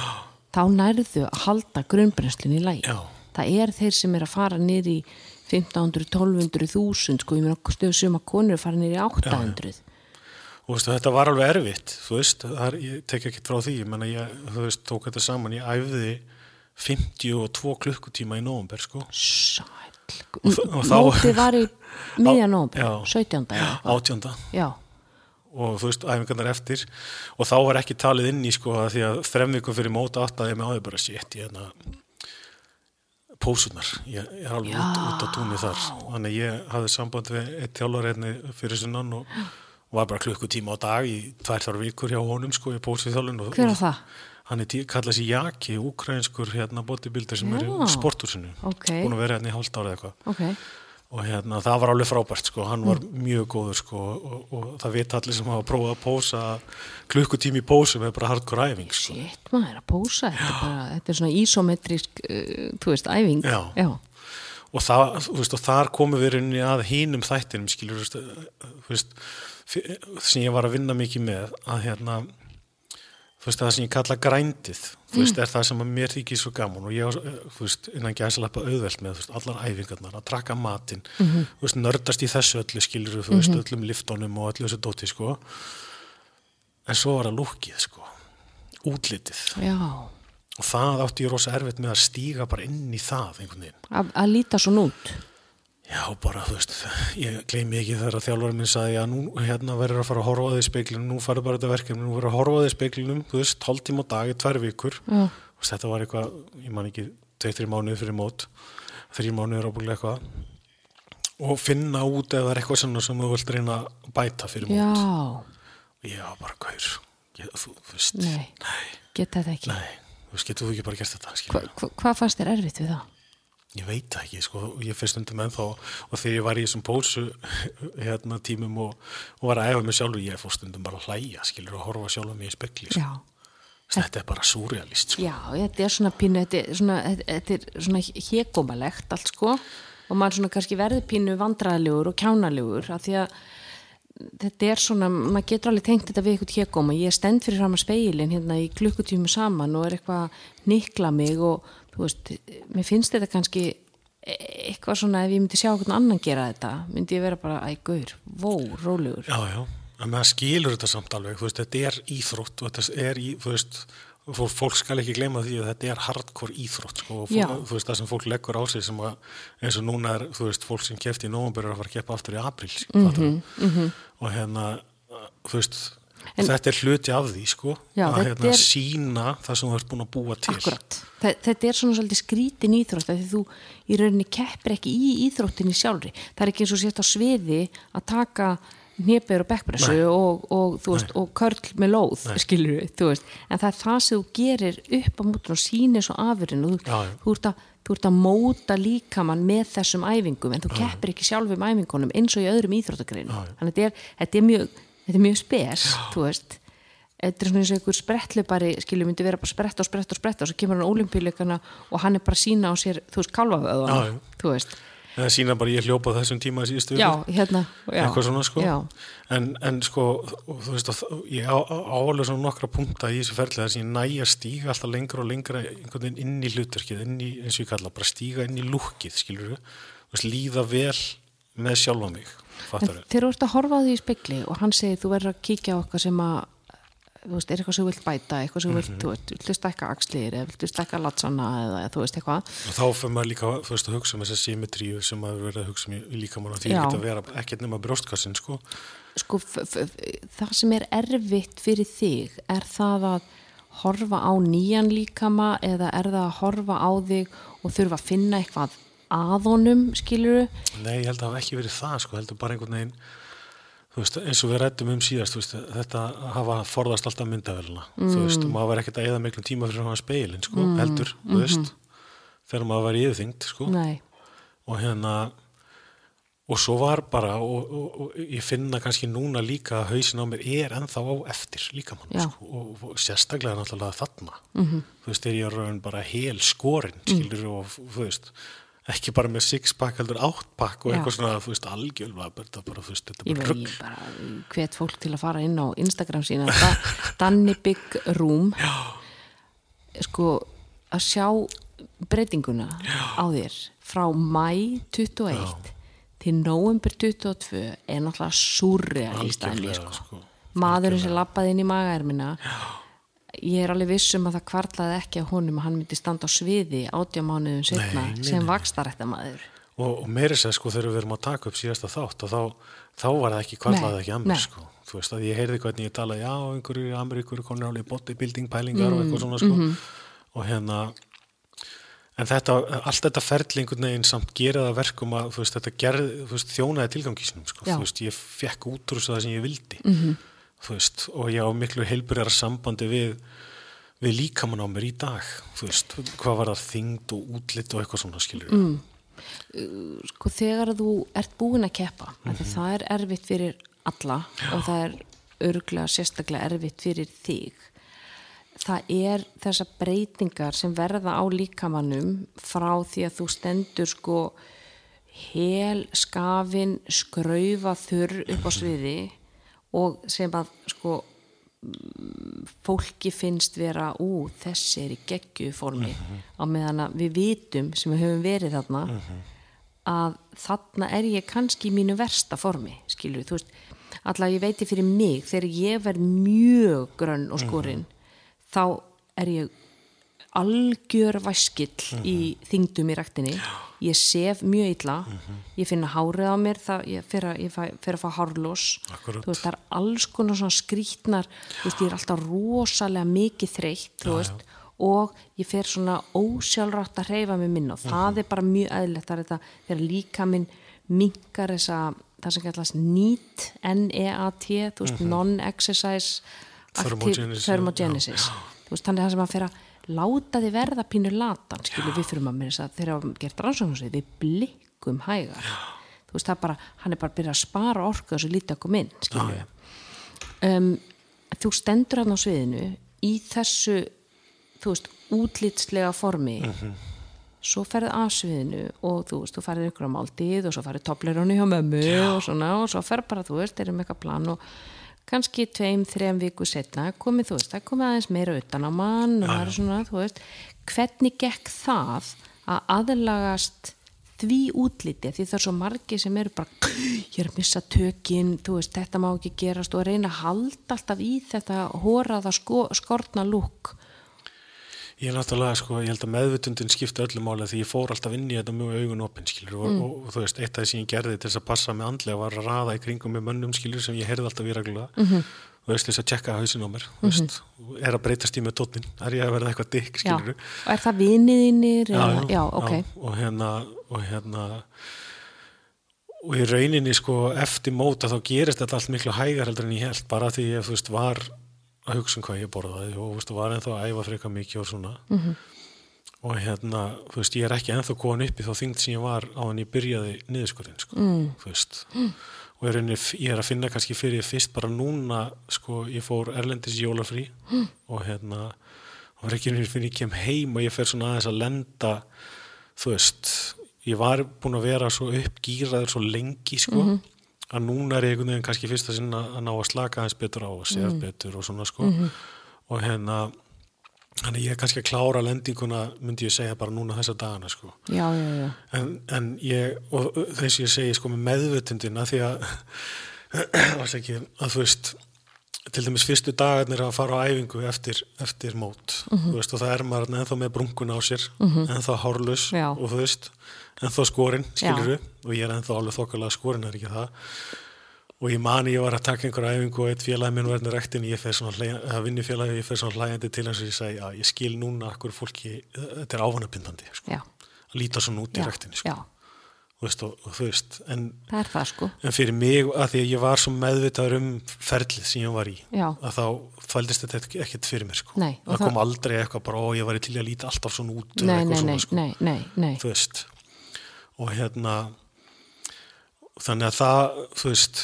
þá nærðu að halda grunnbrennslun í læg Já. það er þeir sem er að fara niður í 1500, 1200, 1000 sko, ég meina stöðu suma konur að fara niður í 800 og veistu, þetta var alveg erfitt þú veist, það ég tek ekki frá því. Ég menna, ég, þú veist, tók þetta saman ég æfði 52 klukkutíma í nóvumber, sko mótið var í miðjan Já. nómber 17. eða eitthvað. átjönda já, og þú veist, æfingarnar eftir og þá var ekki talið inn í sko því að þrem vikum fyrir móta áttaði með áður bara sétt í hérna pósunar, ég, ég er alveg út, út á túnni þar, þannig að ég hafði samband við eitt þjálfur einni fyrir sunnan og, og var bara klukkutíma á dag í tvær þar vikur hjá honum sko í pósið þjálfun hver á það? Hann er tí- kallað sér Jaki, ukrainskur hérna bodybuilder sem er í Já. sporthúsinu Ok. búin að vera hérna í hálft ára eða eitthvað ok, og hérna það var alveg frábært sko, hann var Mm. mjög góður sko og, og það vita allir sem hafa prófað að pósa klukkutími í pósum er bara hardcore æfing sko. shit maður að pósa þetta er, bara, þetta er svona isometrisk uh, þú veist, æfing Já. og, það, veist, og þar komum við rauninni að hinum þættinum skilur þú veist, þú veist, sem ég var að vinna mikið með að hérna þú veist, það sem ég kalla grændið þú veist, er það sem að mér þykir svo gaman og ég, var, þú veist, innan gæsalappa auðvelt með, þú veist, allar æfingarnar, að trakka matinn þú veist, nördast í þessu öllu skilur þú veist, öllum liftónum og öllu þessu dóti, sko. En svo var það lúkið, sko útlitið. Já, og það átti ég rosa erfitt með að stíga bara inn í það einhvern veginn. Að, að líta svona út Já, bara, þú veist, ég gleymi ekki þegar að þjálfarinn minn sagði að nú hérna verður að fara að horfa á því speiklunum, nú farið bara þetta verkefni, nú verður að horfa á því speiklunum, þú veist, hálftíma á dag í tvær vikur. Já, og þetta var eitthvað, ég man ekki, tveitri mánuði fyrir mót, þrjir mánuði er ábúinlega eitthvað. Og finna út ef það er eitthvað svona sem þú vilt reyna að bæta fyrir mót. já, Og ég var bara, gaur, þú, veist, nei. Geta þetta ekki. Nei, þú veist, getur þú ekki bara gert þetta, Hva, hva, hvað fannst þér erfitt við það? Ég veit ekki, sko, ég fyrst undir með þá og þegar ég var í þessum pósu hérna tímum og, og var að æfa mig sjálfur, ég fór stundum bara að hlæja, skilur, og horfa sjálfur mig í spekli, sko. Þetta er bara súrealist, sko. já, þetta er svona pínu þetta er svona, þetta er svona hégómalegt allt sko og maður svona kannski verður pínu vandræðalegur og kjánalegur af því að þetta er svona, maður getur alveg tengt þetta við eitthvað hégóma, ég stend fyrir fram að speilin hérna í klukkutímu saman og er eitthvað að nikla mig og þú veist, mér finnst þetta kannski e- eitthvað svona, ef ég myndi sjá okkur annan gera þetta, myndi ég vera bara æ, gaur, vó, rólegur. Já, já, en maður skilur þetta samt alveg, veist, þetta er íþrótt og þetta er, í, þú veist, fólk, skal ekki gleyma því að þetta er hardcore íþrótt, sko, og fólk, þú veist, það sem fólk leggur á sig sem að, eins og núna er, þú veist, fólk sem kefti í nóvambur er að fara að keppa aftur í april, mm Mhm, -hmm, og hérna, þú veist, En- þetta er hluti af því, sko, Já, að hérna er- sína það sem þú ert búin að búa til. Akkurat, Þe, þetta er svona svolítið skrítin íþrótt því þú í rauninni keppir ekki í íþróttinni sjálfri, það er ekki eins og sért á sviði að taka hnepir og bekkpressu og, og, veist, og körl með lóð, skilur veist. En það er það sem þú gerir upp á mútur og sýnir svo afurinn og þú, Já, já. þú, ert að, þú ert að móta líkamann með þessum æfingum en þú keppir ekki sjálfum æfingunum eins og í öðrum íþróttagreinu þannig að þetta er, þetta er mjög þetta er mjög spes, þú þetta er svona eins og einhver sprettlupari skilur myndi vera bara spretta og spretta og spretta og svo kemur hann ólimpíuleikana og hann er bara sína á sér þú veist, já. þú veist, Það sína bara ég hljópa á þessum tíma í síðustu já, hérna já, eitthvað svona sko. Já, en, en sko þú veist ég á, á alveg svona nokkra punkta í þessu ferli þess að ég næ að stíga alltaf lengra og lengra inn í hlutverkið inn í, eins og ég kalla, bara stíga inn í lúkið skilur við, líða vel með sjálfa mig en fattar þegar þú ert að horfa á því í spekli og hann segir þú verður að kíkja á eitthvað sem að þú veist, er eitthvað sem þú vilt bæta eitthvað sem þú vilt, þú veist, viltu stækka axlir eða viltu stækka latsana eða þú veist eitthvað. Og þá fyrir maður líka þú veist, að hugsa um þessa symmetríu sem maður verið að hugsa um líka mann því Já. ekki að vera ekkert nema brjóstkassin sko. Sko, það sem er erfitt fyrir þig er það að horfa á nýjan líkama eða er það að horfa á þig og þurfa að finna eitthvað að honum skiluru Nei, ég held að það hafi ekki verið það sko, heldur bara einhvern veginn þú veist, eins og við rættum um síðast þú veist, þetta hafa forðast alltaf myndavélina mm. þú veist, og maður var ekkert að eða miklum tíma fyrir hann speilin, sko, Mm. heldur þú veist, þegar maður í yfirþyngd sko, nei, og hérna og svo var bara og, og, og ég finna kannski núna líka að hausin á mér er ennþá á eftir líka mann, sko, og, og sérstaklega náttúrulega þarna, -hmm. þú veist, er ég raun bara hel skorinn, skilur og þú veist, ekki bara með six-pack heldur átt-pack og Já. eitthvað svona þú veist, algjörlega, þetta bara, þú veist, þetta er bara rugg ég bara hvet fólk til að fara inn á Instagram sína. Da, Danny Big Room. Sko að sjá breytinguna á þér frá mæ 21 til november 22 er náttúrulega surrealist dæmi, Algjörlega, sko. sko. maðurinn sem lappaði inn í magaermina ég er alveg viss um að það kvarlaði ekki að honum að hann myndi standa á sviði átjámánuðum setna Nei, nei, sem nei. vakstarættamaður og, og meiri sér sko þegar við erum að taka upp síðasta þátt og þá, þá var það ekki kvarlaði ekki að mér sko þú veist að ég heyrði hvernig ég talaði já, einhverju Ameríkur konur alveg bodybuilding pælingar og Mm, eitthvað svona sko mhm. og hérna en þetta, allt þetta ferli einhvern veginn samt gera það að verkum að þú veist, þetta gerð, þú veist, þjónaði tilgangisnum sko, Já. þú veist, ég fekk útrúst það sem ég vildi Mhm. Þú veist, og ég á miklu heilbyrjara sambandi við við líkamann á mér í dag þú veist, hvað var það þyngd og útlit og eitthvað svona skilur mm. sko þegar þú ert búin að keppa mm Mhm. það er erfitt fyrir alla og það er örglega sérstaklega erfitt fyrir þig það er þessar breytingar sem verða á líkamannum frá því að þú stendur sko hel, skafin, skraufa þurr upp á sviði og sem að sko mm, fólki finnst vera ú, þessi er í geggju formi. Á meðan að við vitum sem við höfum verið þarna að þarna er ég kannski í mínu versta formi, skilur þú veist. Allavega ég veiti fyrir mig þegar ég verð mjög grönn og skorinn þá er ég algjör væskill í þingdum í ræktinni. Ég sef mjög illa. Ég finna hárið á mér það, ég fer að, ég fæ, fer að fá hárlós þú veist, það er alls konar svona skrítnar veist, ég er alltaf rosalega mikið þreytt þú veist, og ég fer svona ósjálfrátt að hreyfa mig minna og það er bara mjög er þetta þegar líka minn minkar þessa, það sem kallast NEAT N-E-A-T, veist, non-exercise Thermogenesis, thermogenesis. Veist, þannig það sem að fyrir að láta þið verða pínu latan skilur við fyrir maður þess að við gert rannsóknum við blikkum hægar. Þú veist, það bara, hann er bara að byrja að spara orku þessu lítið að koma inn skilur við um, þú stendur hann á sviðinu í þessu þú veist, útlitslega formi. Svo ferði að sviðinu og þú veist, þú ferði ykkur á máltíð og svo ferði toppleirunni hjá mömmu og svona og svo ferði bara, þú veist, erum eitthvað plan og kannski tveim, þreim viku setna komið, þú veist, það komið aðeins meira utan á mann og það er svona, þú veist hvernig gekk það að aðlagast því útliti? Því það er svo margi sem eru bara ég er að missa tökin, þú veist, þetta má ekki gerast og reyna að halda alltaf í þetta hóraða sko, skortna lúk Ég er náttúrulega, sko, ég held að meðvutundin skipta öllu máli því ég fór alltaf inn í þetta mjög augun opinn, skilur, og, og, og þú veist, eitt af því sem ég gerði til þess að passa mig andlega var að raða í kringum með mönnum, skilur, sem ég heyrði alltaf í reglulega, Mhm. þú veist, þess að tjekka hausin á mér, þú veist, og er að breytast í með tótnin, er ég að verða eitthvað dykk, já, skilur, og er það viniðinir já, já, ok. Og hérna, og hérna, og í rauninni, sko, eftir móta þá gerist þetta allt miklu hægar heldur en ég held, bara því ég, þú veist, var að hugsa um hvað ég borðaði og, veist, var ennþá að æfa freka mikið og svona, Mhm. og hérna, þú veist, ég er ekki ennþá komin upp í þá þyngd sem ég var á hann ég byrjaði niðurskurinn, sko, mm. þú veist og er henni, ég er að finna kannski fyrir fyrst bara núna, sko, ég fór erlendis jólafrí mm. og hérna og er ekki henni fyrir ég kem heim og ég fer svona aðeins að lenda þú veist, ég var búin að vera svo uppgýraður svo lengi, sko að núna er ég einhvern veginn kannski fyrst að sinna að ná að slaka aðeins betur á og sef betur og svona, sko. Og hérna ég er kannski að klára lendinguna, myndi ég segja bara núna þessa dagana, sko. já, já, já, En, en ég, og þess ég segi, sko, með meðvutundina, því að, ekki, að þú veist, til dæmis fyrstu dagarnir að fara á æfingu eftir, eftir mót, þú veist, og það er maður ennþá með brunkun á sér, ennþá hárlaus, Já. og þú veist, ennþá skorinn, skilur Já. og ég er ennþá alveg þokkalega skorinn, er ekki það. Og ég mani, ég var að taka einhver æfingu og eitt félagi minn rektin, ég fer svona, hlæ- eða vinnufélagi, ég fer svona hlægjandi til hans og ég segi, já, ég skil núna akkur fólki, þetta er ávanabindandi, sko að líta svona út í já, rektinni sko. veist, og, og þú veist en, það það sko en fyrir mig, að því að ég var svo meðvitaður um ferlið sem ég var í Já. að þá fældist þetta ekkert fyrir mér sko. Nei, og það það- kom aldrei eitthvað bara, ó, ég var til að líta alltaf svona út nei, nei, svona, sko. nei, nei, nei, þú veist og hérna þannig að það, þú veist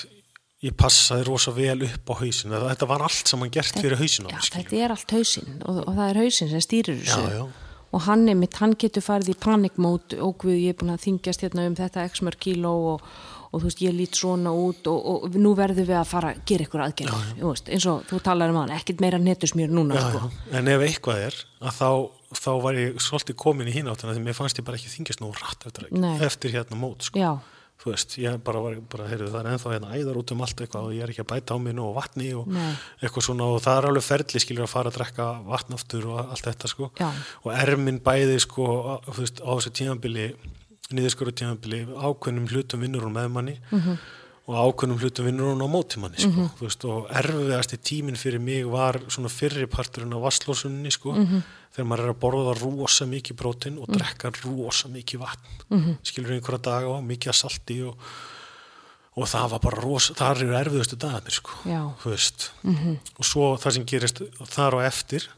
ég passaði rosa vel upp á hausin þetta var allt saman gert fyrir hausin já, þetta er allt hausinn og, og það er hausinn sem stýrir þessu Já, já. og hann er mitt, hann getur farið í panikmót og guð, ég er búin að þingjast hérna um þetta x mörg kíló og, og þú veist, ég lít svona út og, og nú verðum við að fara að gera ykkur veist, eins og þú talar um hann, ekkit meira netusmjör núna já, sko. já. en ef eitthvað er að þá, þá var ég svolítið komin í hínáttuna því mér fannst ég bara ekki þingjast nú rætt eftir, eftir hérna mót sko. þú veist, ég bara var bara, heyrðu, það er ennþá hérna æðar út um allt eitthvað og ég er ekki að bæta á mig nú og vatni og Nei. eitthvað svona og það er alveg ferli skilur að fara að drekka vatn aftur og allt þetta sko Já. og erminn bæði sko þú veist, á þessu tíðanbili niðurskóru tíðanbili ákveðnum hlutum vinnur hún með manni -hmm. og ákveðnum hlutum vinnur hún á móti manni sko, þú veist, og erfiðasti tíminn fyrir mig var svona fyrri parturinn á vasslósunni sko, þegar maður er að borða rosa mikið prótin og drekka rosa mikið vatn. -hmm. skilur einhverja daga og mikið að salti og, og það var bara rosa, það eru erfiðustu dagarnir sko, þú veist. Og svo það sem gerist þar á eftir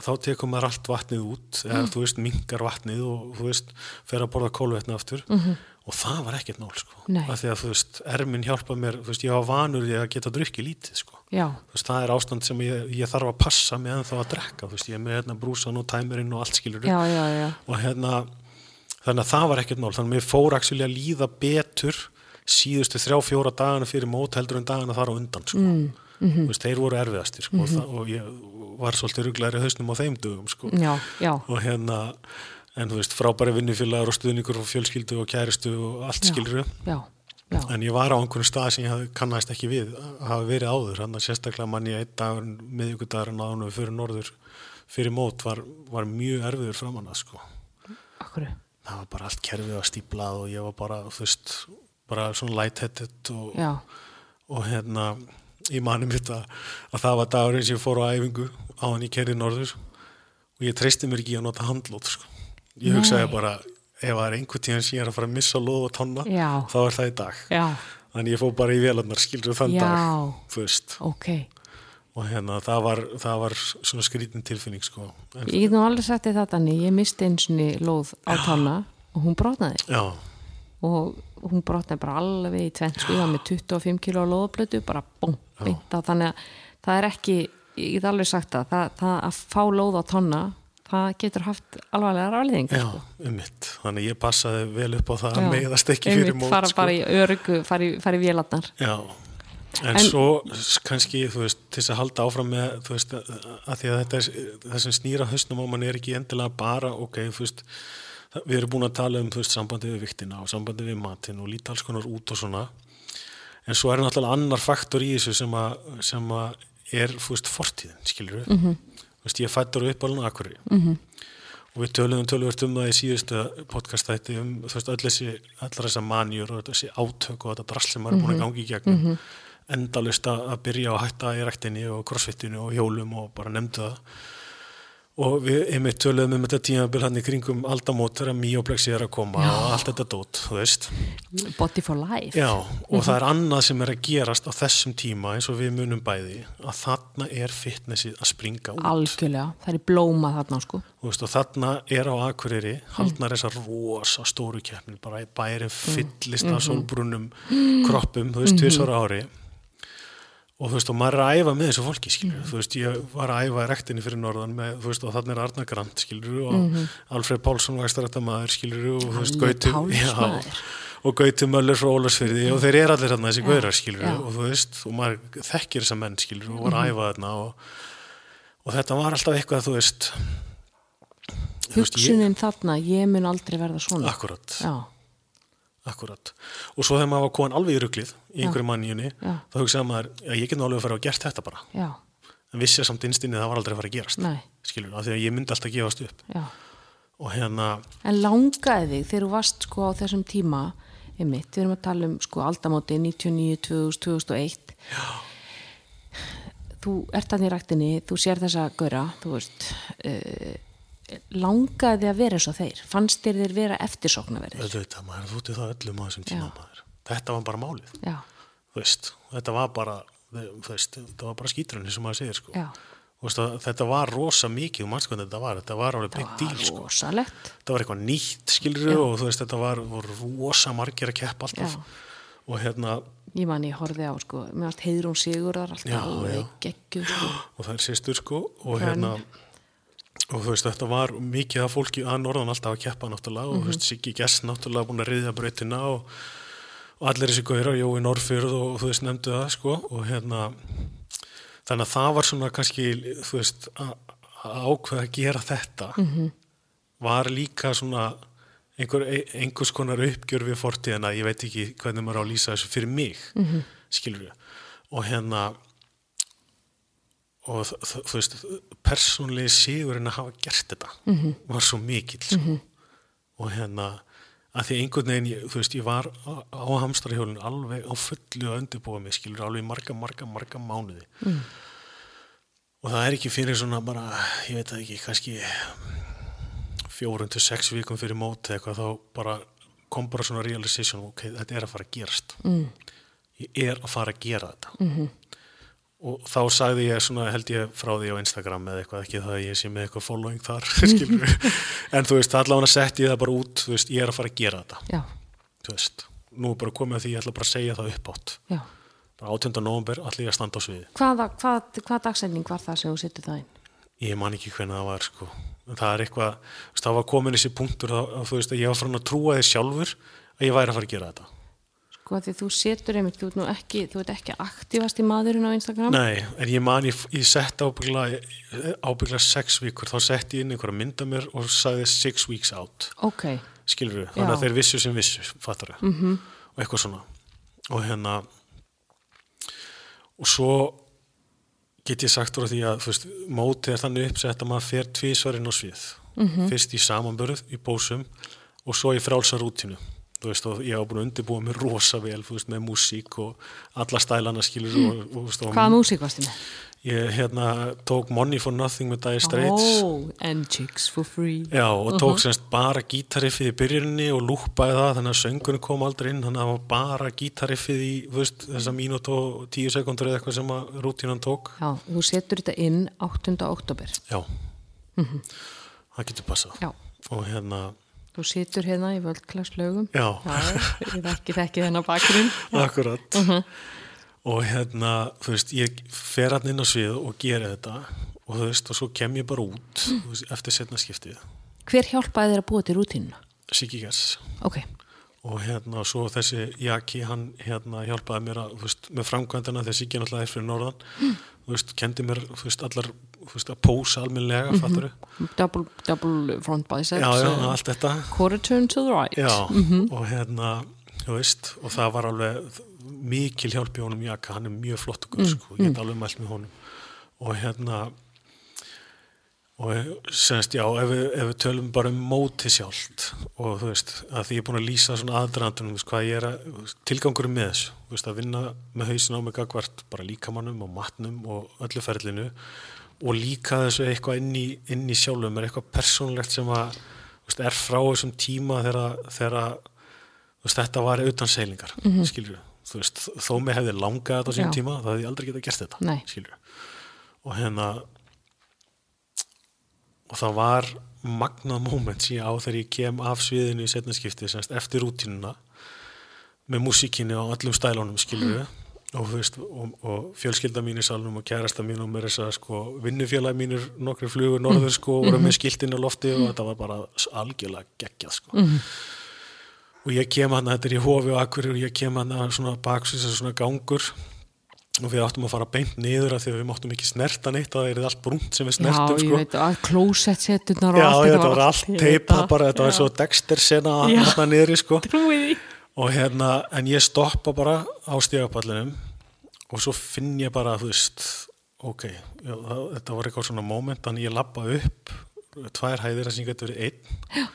þá tekur maður allt vatnið út eða þú veist, mingar vatnið og þú veist, fer að borða kólvetna aftur og það var ekkert nál sko af því að þú veist, erminn hjálpa mér þú veist, ég var vanur í að geta drukki lítið sko já, þú veist, það er ástand sem ég, ég þarf að passa meðan þá að drekka, þú veist, ég er með hérna brúsan og tæmirinn og allt skilur já, já, já. og hérna þannig að það var ekkert mál, þannig að mér fór að líða betur síðustu þrjá fjóra dagana fyrir mót heldur en dagana þar á undan sko. mm, mhm. veist, þeir voru erfiðastir sko, mm og ég var svolítið rugglæri hausnum á þeim dögum sko. já, já, og hérna en þú veist, frábæri vinnufélagar og stuðningur og fjölskyldu og kæristu og allt já, en ég var á einhvern stað sem ég kannast ekki við að hafa verið áður, hann að sérstaklega manni einn dagur, miðvíkudagurinn áður en við fyrir norður fyrir mót var, var mjög erfiður framan að sko. Akkur það var bara allt kerfið að stíplað og ég var bara, þú veist, bara svona lightheaded og, og hérna, ég mani mitt að, að það var dagurinn sem ég fór á æfingu á hann í kerri norður. Og ég treysti mér ekki að nota handlót sko. Ég Nei. hugsaði bara ef það er einhver tíðan sem ég er að fara að missa loð og tonna, Já. þá er það í dag. Já, þannig ég fór bara í vélarnar skilur þann Já. dag, þú veist. Ok. Og hérna, það var, það var svona skrítin tilfinning sko. en, ég get nú alveg sagt þetta Danni, ég misti einsinni lóð á tanna og hún brotnaði. Já, og hún brotnaði bara alveg í tvent ég var með 25 kilo lóðblötu bara beint á. Þannig að það er ekki, ég get alveg sagt það það, það að fá lóð á tonna það getur haft alvarlega rafleðingar já, sko. um mitt þannig ég passaði vel upp á það að Já. meiðast ekki fyrir mót fara sko. bara í örgu, fara í, vélarnar Já, en, En- svo kannski, þú veist, til þess að halda áfram með, þú veist, að því að þetta er, það sem snýra hausnum á mann er ekki endilega bara, ok, þú veist, við erum búin að tala um, þú veist, sambandi við viktina og sambandi við matinn og líta alls konar út og svona, en svo er náttúrulega annar faktor í þessu sem að, að er, þú veist, fortíðin, skilur við, Mhm. þú veist, ég fættur upp alveg akkurri -hmm. og við töluðum tölvört um það í síðustu podcastætti um, allar þessar manjur og þessi átök og þetta drasl sem maður er búin að gangi í gegnum. Endalust að byrja að hætta í ræktinni og crossfitinu og hjólum og bara nefndu það og við einmitt töluðum um þetta tímabil hann í kringum aldamót þegar mýoplexi er að koma og allt þetta dót, þú veist. Body for life. Já, og það er annað sem er að gerast á þessum tíma eins og við munum bæði að þarna er fitnessið að springa út. Algjörlega, það er blóma þarna sko. Veist, og þarna er á Akureyri haldnar þessar rosa stóru keppnir bara í bærin fyllist af sólbrunum kroppum, þú veist, tvisvara ári og þú veist, og maður er að æfa með þessu fólki, skilur, þú veist, ég var að æfa rektinni fyrir norðan með, þú veist, og þarna er Arna Grant, skilur, og Alfred Pálsson vægstarætta maður, skilur, og þú veist, maður. og Gauti Möller frá Ólarsfyrði og þeir eru allir þarna þessi gaurar, skilur, já. og þú veist, og maður þekkir þessa menn, skilur, og var að æfa þarna og, og þetta var alltaf eitthvað, þú veist, hugsunin þarna, ég mun aldrei verða svona. Akkurat, já, akkurat. Og svo þegar maður var komin alveg í ruglið í einhverju manníunni, þá hugsaði maður, já, ég get nú alveg að fara og gert þetta bara. já, En vissi að samt innstinni það var aldrei að fara að gerast. nei Skilur, af því að ég myndi alltaf gefast upp. já. Og hérna, en langaði þig þegar þú varst sko á þessum tíma einmitt, við erum að tala um sko aldamóti 99, 2000, 2001 já. þú ert þannig í ræktinni þú sér þessa göra þú veist uh, langaði að vera eins og þeir fannst þér þeir vera eftirsóknarverðir Þetta, maður þútti það öllum á þessum tíma maður. Þetta var bara málið, veist, þetta var bara, þú veist, þetta var bara skítrunni sem maður segir, sko. Veist, að, þetta var rosa mikið, þú manns hvað þetta var, þetta var alveg deal, var sko. Þetta var eitthvað nýtt, skilur og veist, þetta var, voru rosa margir að keppa alltaf. Já. Og hérna, ég man ég horfði á sko, varst heiður hún Sigurðar alltaf Já, já. geggjuð sko. og það er sýstur sko og Hrönn. hérna og þú veist þetta var mikið af fólki að norðan alltaf að keppa náttúrulega og þú veist Siggi Gess náttúrulega búin að riðja brautina og, og allir þessi gauðir og Jói Norrfjörð og þú veist nefndu það sko og hérna þannig að það var svona kannski þú veist að ákveða að gera þetta -hmm. var líka svona einhver, einhvers konar uppgjör við fortíðina, ég veit ekki hvernig maður á að lýsa þessu fyrir mig, mm -hmm. skilur við og hérna og þú veist persónlega sigurinn að hafa gert þetta -hmm. var svo mikill sko. og hérna að því einhvern veginn, ég, þú veist, ég var á, á hamstrahjólun alveg á fullu að undirbúa mig, skilur alveg marga, marga, marga mánuði mm. og það er ekki fyrir svona bara, ég veit það ekki, kannski fjórun til sex vikum fyrir móti eitthvað, þá bara kom bara svona realization, ok, þetta er að fara að gerast mm. ég er að fara að gera þetta -hmm. Og þá sagði ég svona, held ég frá því á Instagram eða eitthvað, ekki það að ég sé með eitthvað following þar, skilur en þú veist, allavega sett ég það bara út, þú veist, ég er að fara að gera þetta. Veist, nú er bara komið að því ég ætla bara að segja það upp átt já. Bara 18. november, allir ég að standa á sviði. Hvaða, hvað, hvað dagsending var það sem þú setið það inn? Ég man ekki hvernig það var sko. Það er eitthvað, það var komin þessi punktur að, að þú veist að ég var frá að trúa því sjálfur að ég væri að fara að gera þetta sko því þú setur einmitt, þú ert nú ekki þú ert ekki aktivast í maðurinn á Instagram. Nei, en ég man, ég, ég sett ábyggla ábyggla sex vikur, þá sett ég inn einhverja mynda mér og sagði six weeks out. Ok, skilur við, þannig að þeir vissu sem vissu fattar við, -hmm. og eitthvað svona. Og hérna og svo get ég sagt úr því að veist, mótið er þannig uppsett að maður fer tvísvarinn á svið. -hmm. fyrst í samanbörð, í bósum og svo í frálsa rútínu þú veist, og ég hafa búin að undirbúa mér rosa vel þú veist, með músík og alla stælana skilur og, og, veist, og hvaða músík varstu með? ég hérna tók Money for Nothing með Dire Straits oh, and chicks for free Já, og tók semst bara gítariffið í byrjuninni og lúpaði það, þannig að söngunni kom aldrei inn, þannig að það var bara gítariffið í, þú veist, þessa mínút og tíu sekundur eða eitthvað sem að rútínan tók. já, þú setur þetta inn 8. oktober Já, það getur passað. já, Og hérna, þú setur hérna í völdklaslögum já, ég þekki þekki þennan bakgrunn. Akkurat. Og hérna, þú veist, ég fer hann inn á svið og gera þetta og þú veist, og svo kem ég bara út þú veist, eftir setna skiptið, hver hjálpaði þér að búa til rútínuna? Siggi Gers. ok, og hérna svo þessi Jaki hann hérna hjálpaði mér að þú veist, með framkvæmdina þegar Siggi náttúrulega er fyrir norðan. Þú veist, kendi mér þú veist, allar veist, að pósa almennilega mm -hmm. double, double front biceps já, já, allt þetta. quarter turn to the right. Já, og hérna þú veist, og það var alveg mikil hjálp í honum Jaka, hann er mjög flott og sko, ég get alveg mælt með honum. Og hérna og semst já, ef við, ef við tölum bara um móti sjálft og þú veist, að því ég er búin að lýsa svona aðdrandunum, þú veist, hvað ég er að tilgangurum með þessu, þú veist, að vinna með hausin á mig gagvart bara líkamannum og matnum og öllu ferlinu og líka þessu eitthvað inn í, inn í sjálfum er eitthvað persónlegt sem að veist, er frá þessum tíma þegar, þetta var utan seilingar, mm -hmm. við þú veist, þó mig hefði langað þetta á sín tíma þá hefði aldrei getað gert þetta, við og hérna og það var magnað moment síðan á þegar ég kem af sviðinu í setnaskipti semst eftir rútínuna með músíkinni og öllum stælunum skilur við og, veist, og, og fjölskylda mín í salnum og kærasta mín og mér þess að sko, vinnufélagi mínir nokkri flugur norður sko voru með skiltinn á lofti og þetta var bara algjörlega geggjað sko. Og ég kem hann, þetta er í hofi og akkurir og ég kem hann að svona baksins svona gangur. Og við áttum að fara beint niður af því að við máttum ekki snerta neitt og það er allt brúnt sem við já, snertum ég sko. veit að klósett setunar og Já, allt þetta var allt teipa bara, þetta var Já. svo Dexter sena Já. hérna niðri sko. Trúið því og hérna, en ég stoppa bara á stígapallinum og svo finn ég bara, þú veist ok, já, það, þetta var eitthvað svona moment, þannig ég lappa upp tvær hæðir að sem ég gæti verið einn. Já.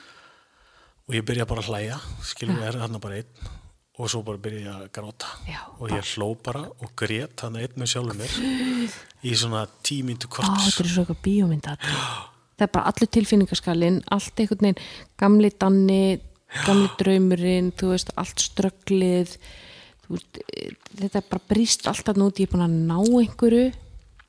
og ég byrja bara að hlæja skilur við er þarna bara einn. Og svo bara byrja ég að gráta. Já. og ég hló bara og grét hann einn með sjálfur mér. Í svona tímyndu Á, kortis. þetta er svo eitthvað bíómynda það er bara allur tilfinningaskalinn allt einhvern veginn, gamli danni gamli draumurinn þú veist, allt strögglið veist, eh, þetta bara brýst alltaf nút, ég er búin að ná einhverju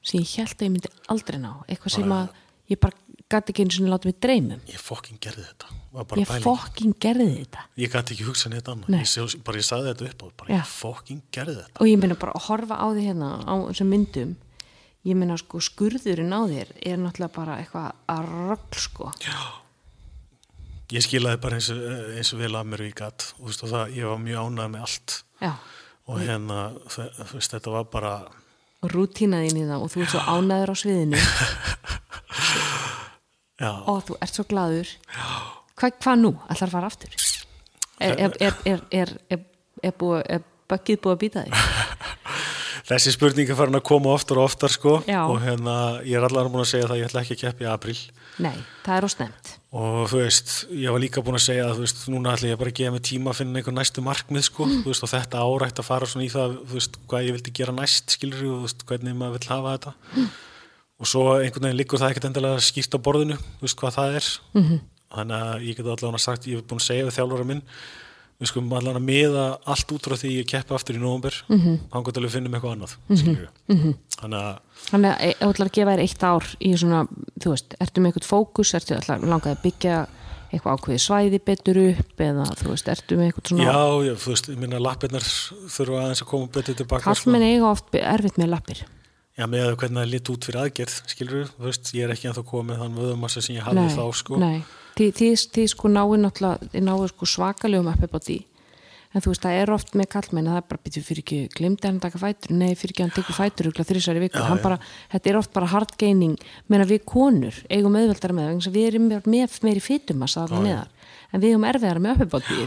sem ég held að ég myndi aldrei ná. Eitthvað sem að ég bara gæti ekki eins og láta mig dreymum ég fokkin gerði þetta. Ég fokkin gerði þetta. Ég gæti ekki hugsað neitt annað. Ég, bara ég saði þetta upp á bara Já. ég fokkin gerði þetta. Og ég meina bara að horfa á því hérna á þessum myndum. Ég meina sko skurðurinn á þér er náttúrulega bara eitthvað að rögl sko ég skilaði bara eins eins og vel að mér ég gatt og, það, ég var mjög ánægð með allt. Já, og hérna, veist, þetta var bara rútínaðin í það og þú ert svo ánæður á sviðinu. Já, og þú ert svo gladur Hva, hvað nú? Ætlar að fara aftur? Er, er, er, er, er, er, er, búið, böggið búið að býta þig? þessi spurning er farin að koma oftar og oftar sko. Já. og hérna, ég er allar búin að segja það ég ætla ekki að keppa í april Nei, það er ósnemt og þú veist, ég var líka búin að segja að þú veist, núna ætla ég bara að gefa mig tíma að finna einhver næstu markmið sko, þú veist, og þetta árætt að fara svona í það, þú veist, hvað ég vildi gera næst skilur og þú veist, hvernig maður vill hafa þetta. Og svo einhvern veginn liggur það ekkert endilega skýrt á borðinu, þú veist hvað það er. Þannig að ég get allavega sagt ég hef búin að segja við þjálfara minn við skulum allavega miða allt út frá því ég keppi aftur í nóvumber, mm -hmm. hann gott alveg finnum eitthvað annað, skilur þannig að Þannig að ef þú ætlar að gefa þér eitt ár í svona, þú veist, ertu með eitthvað fókus ertu ætlar langað að byggja eitthvað ákveði svæði betur upp eða þú veist, ertu með eitthvað svona Já, já, þú veist, ég minna lappirnar þurfa aðeins að koma betur tilbaka sko. kallmenn eiga oft erfitt með lappir Já, með að hvernig það lit út fyrir aðgerð, skilur þú veist, ég er ekki ennþá komið þann vöðumassa sem ég hafði þá, sko. nei. Þið, þið, þið sko náðu náttúrulega náðu sko svakalegum upp upp á því. En þú veist, það er oft með kallmenn að það er bara, býtum fyrir ekki, glimti hann að taka fætur? Nei, fyrir ekki hann tekur fætur ykkur þrísari viku. Já, bara, þetta er oft bara hard gaining. Meina við konur eigum auðveldara með vegna þess að við erum með, með meiri fytumassa þarna neðar, en við eigum erfiðara með upp upp á því.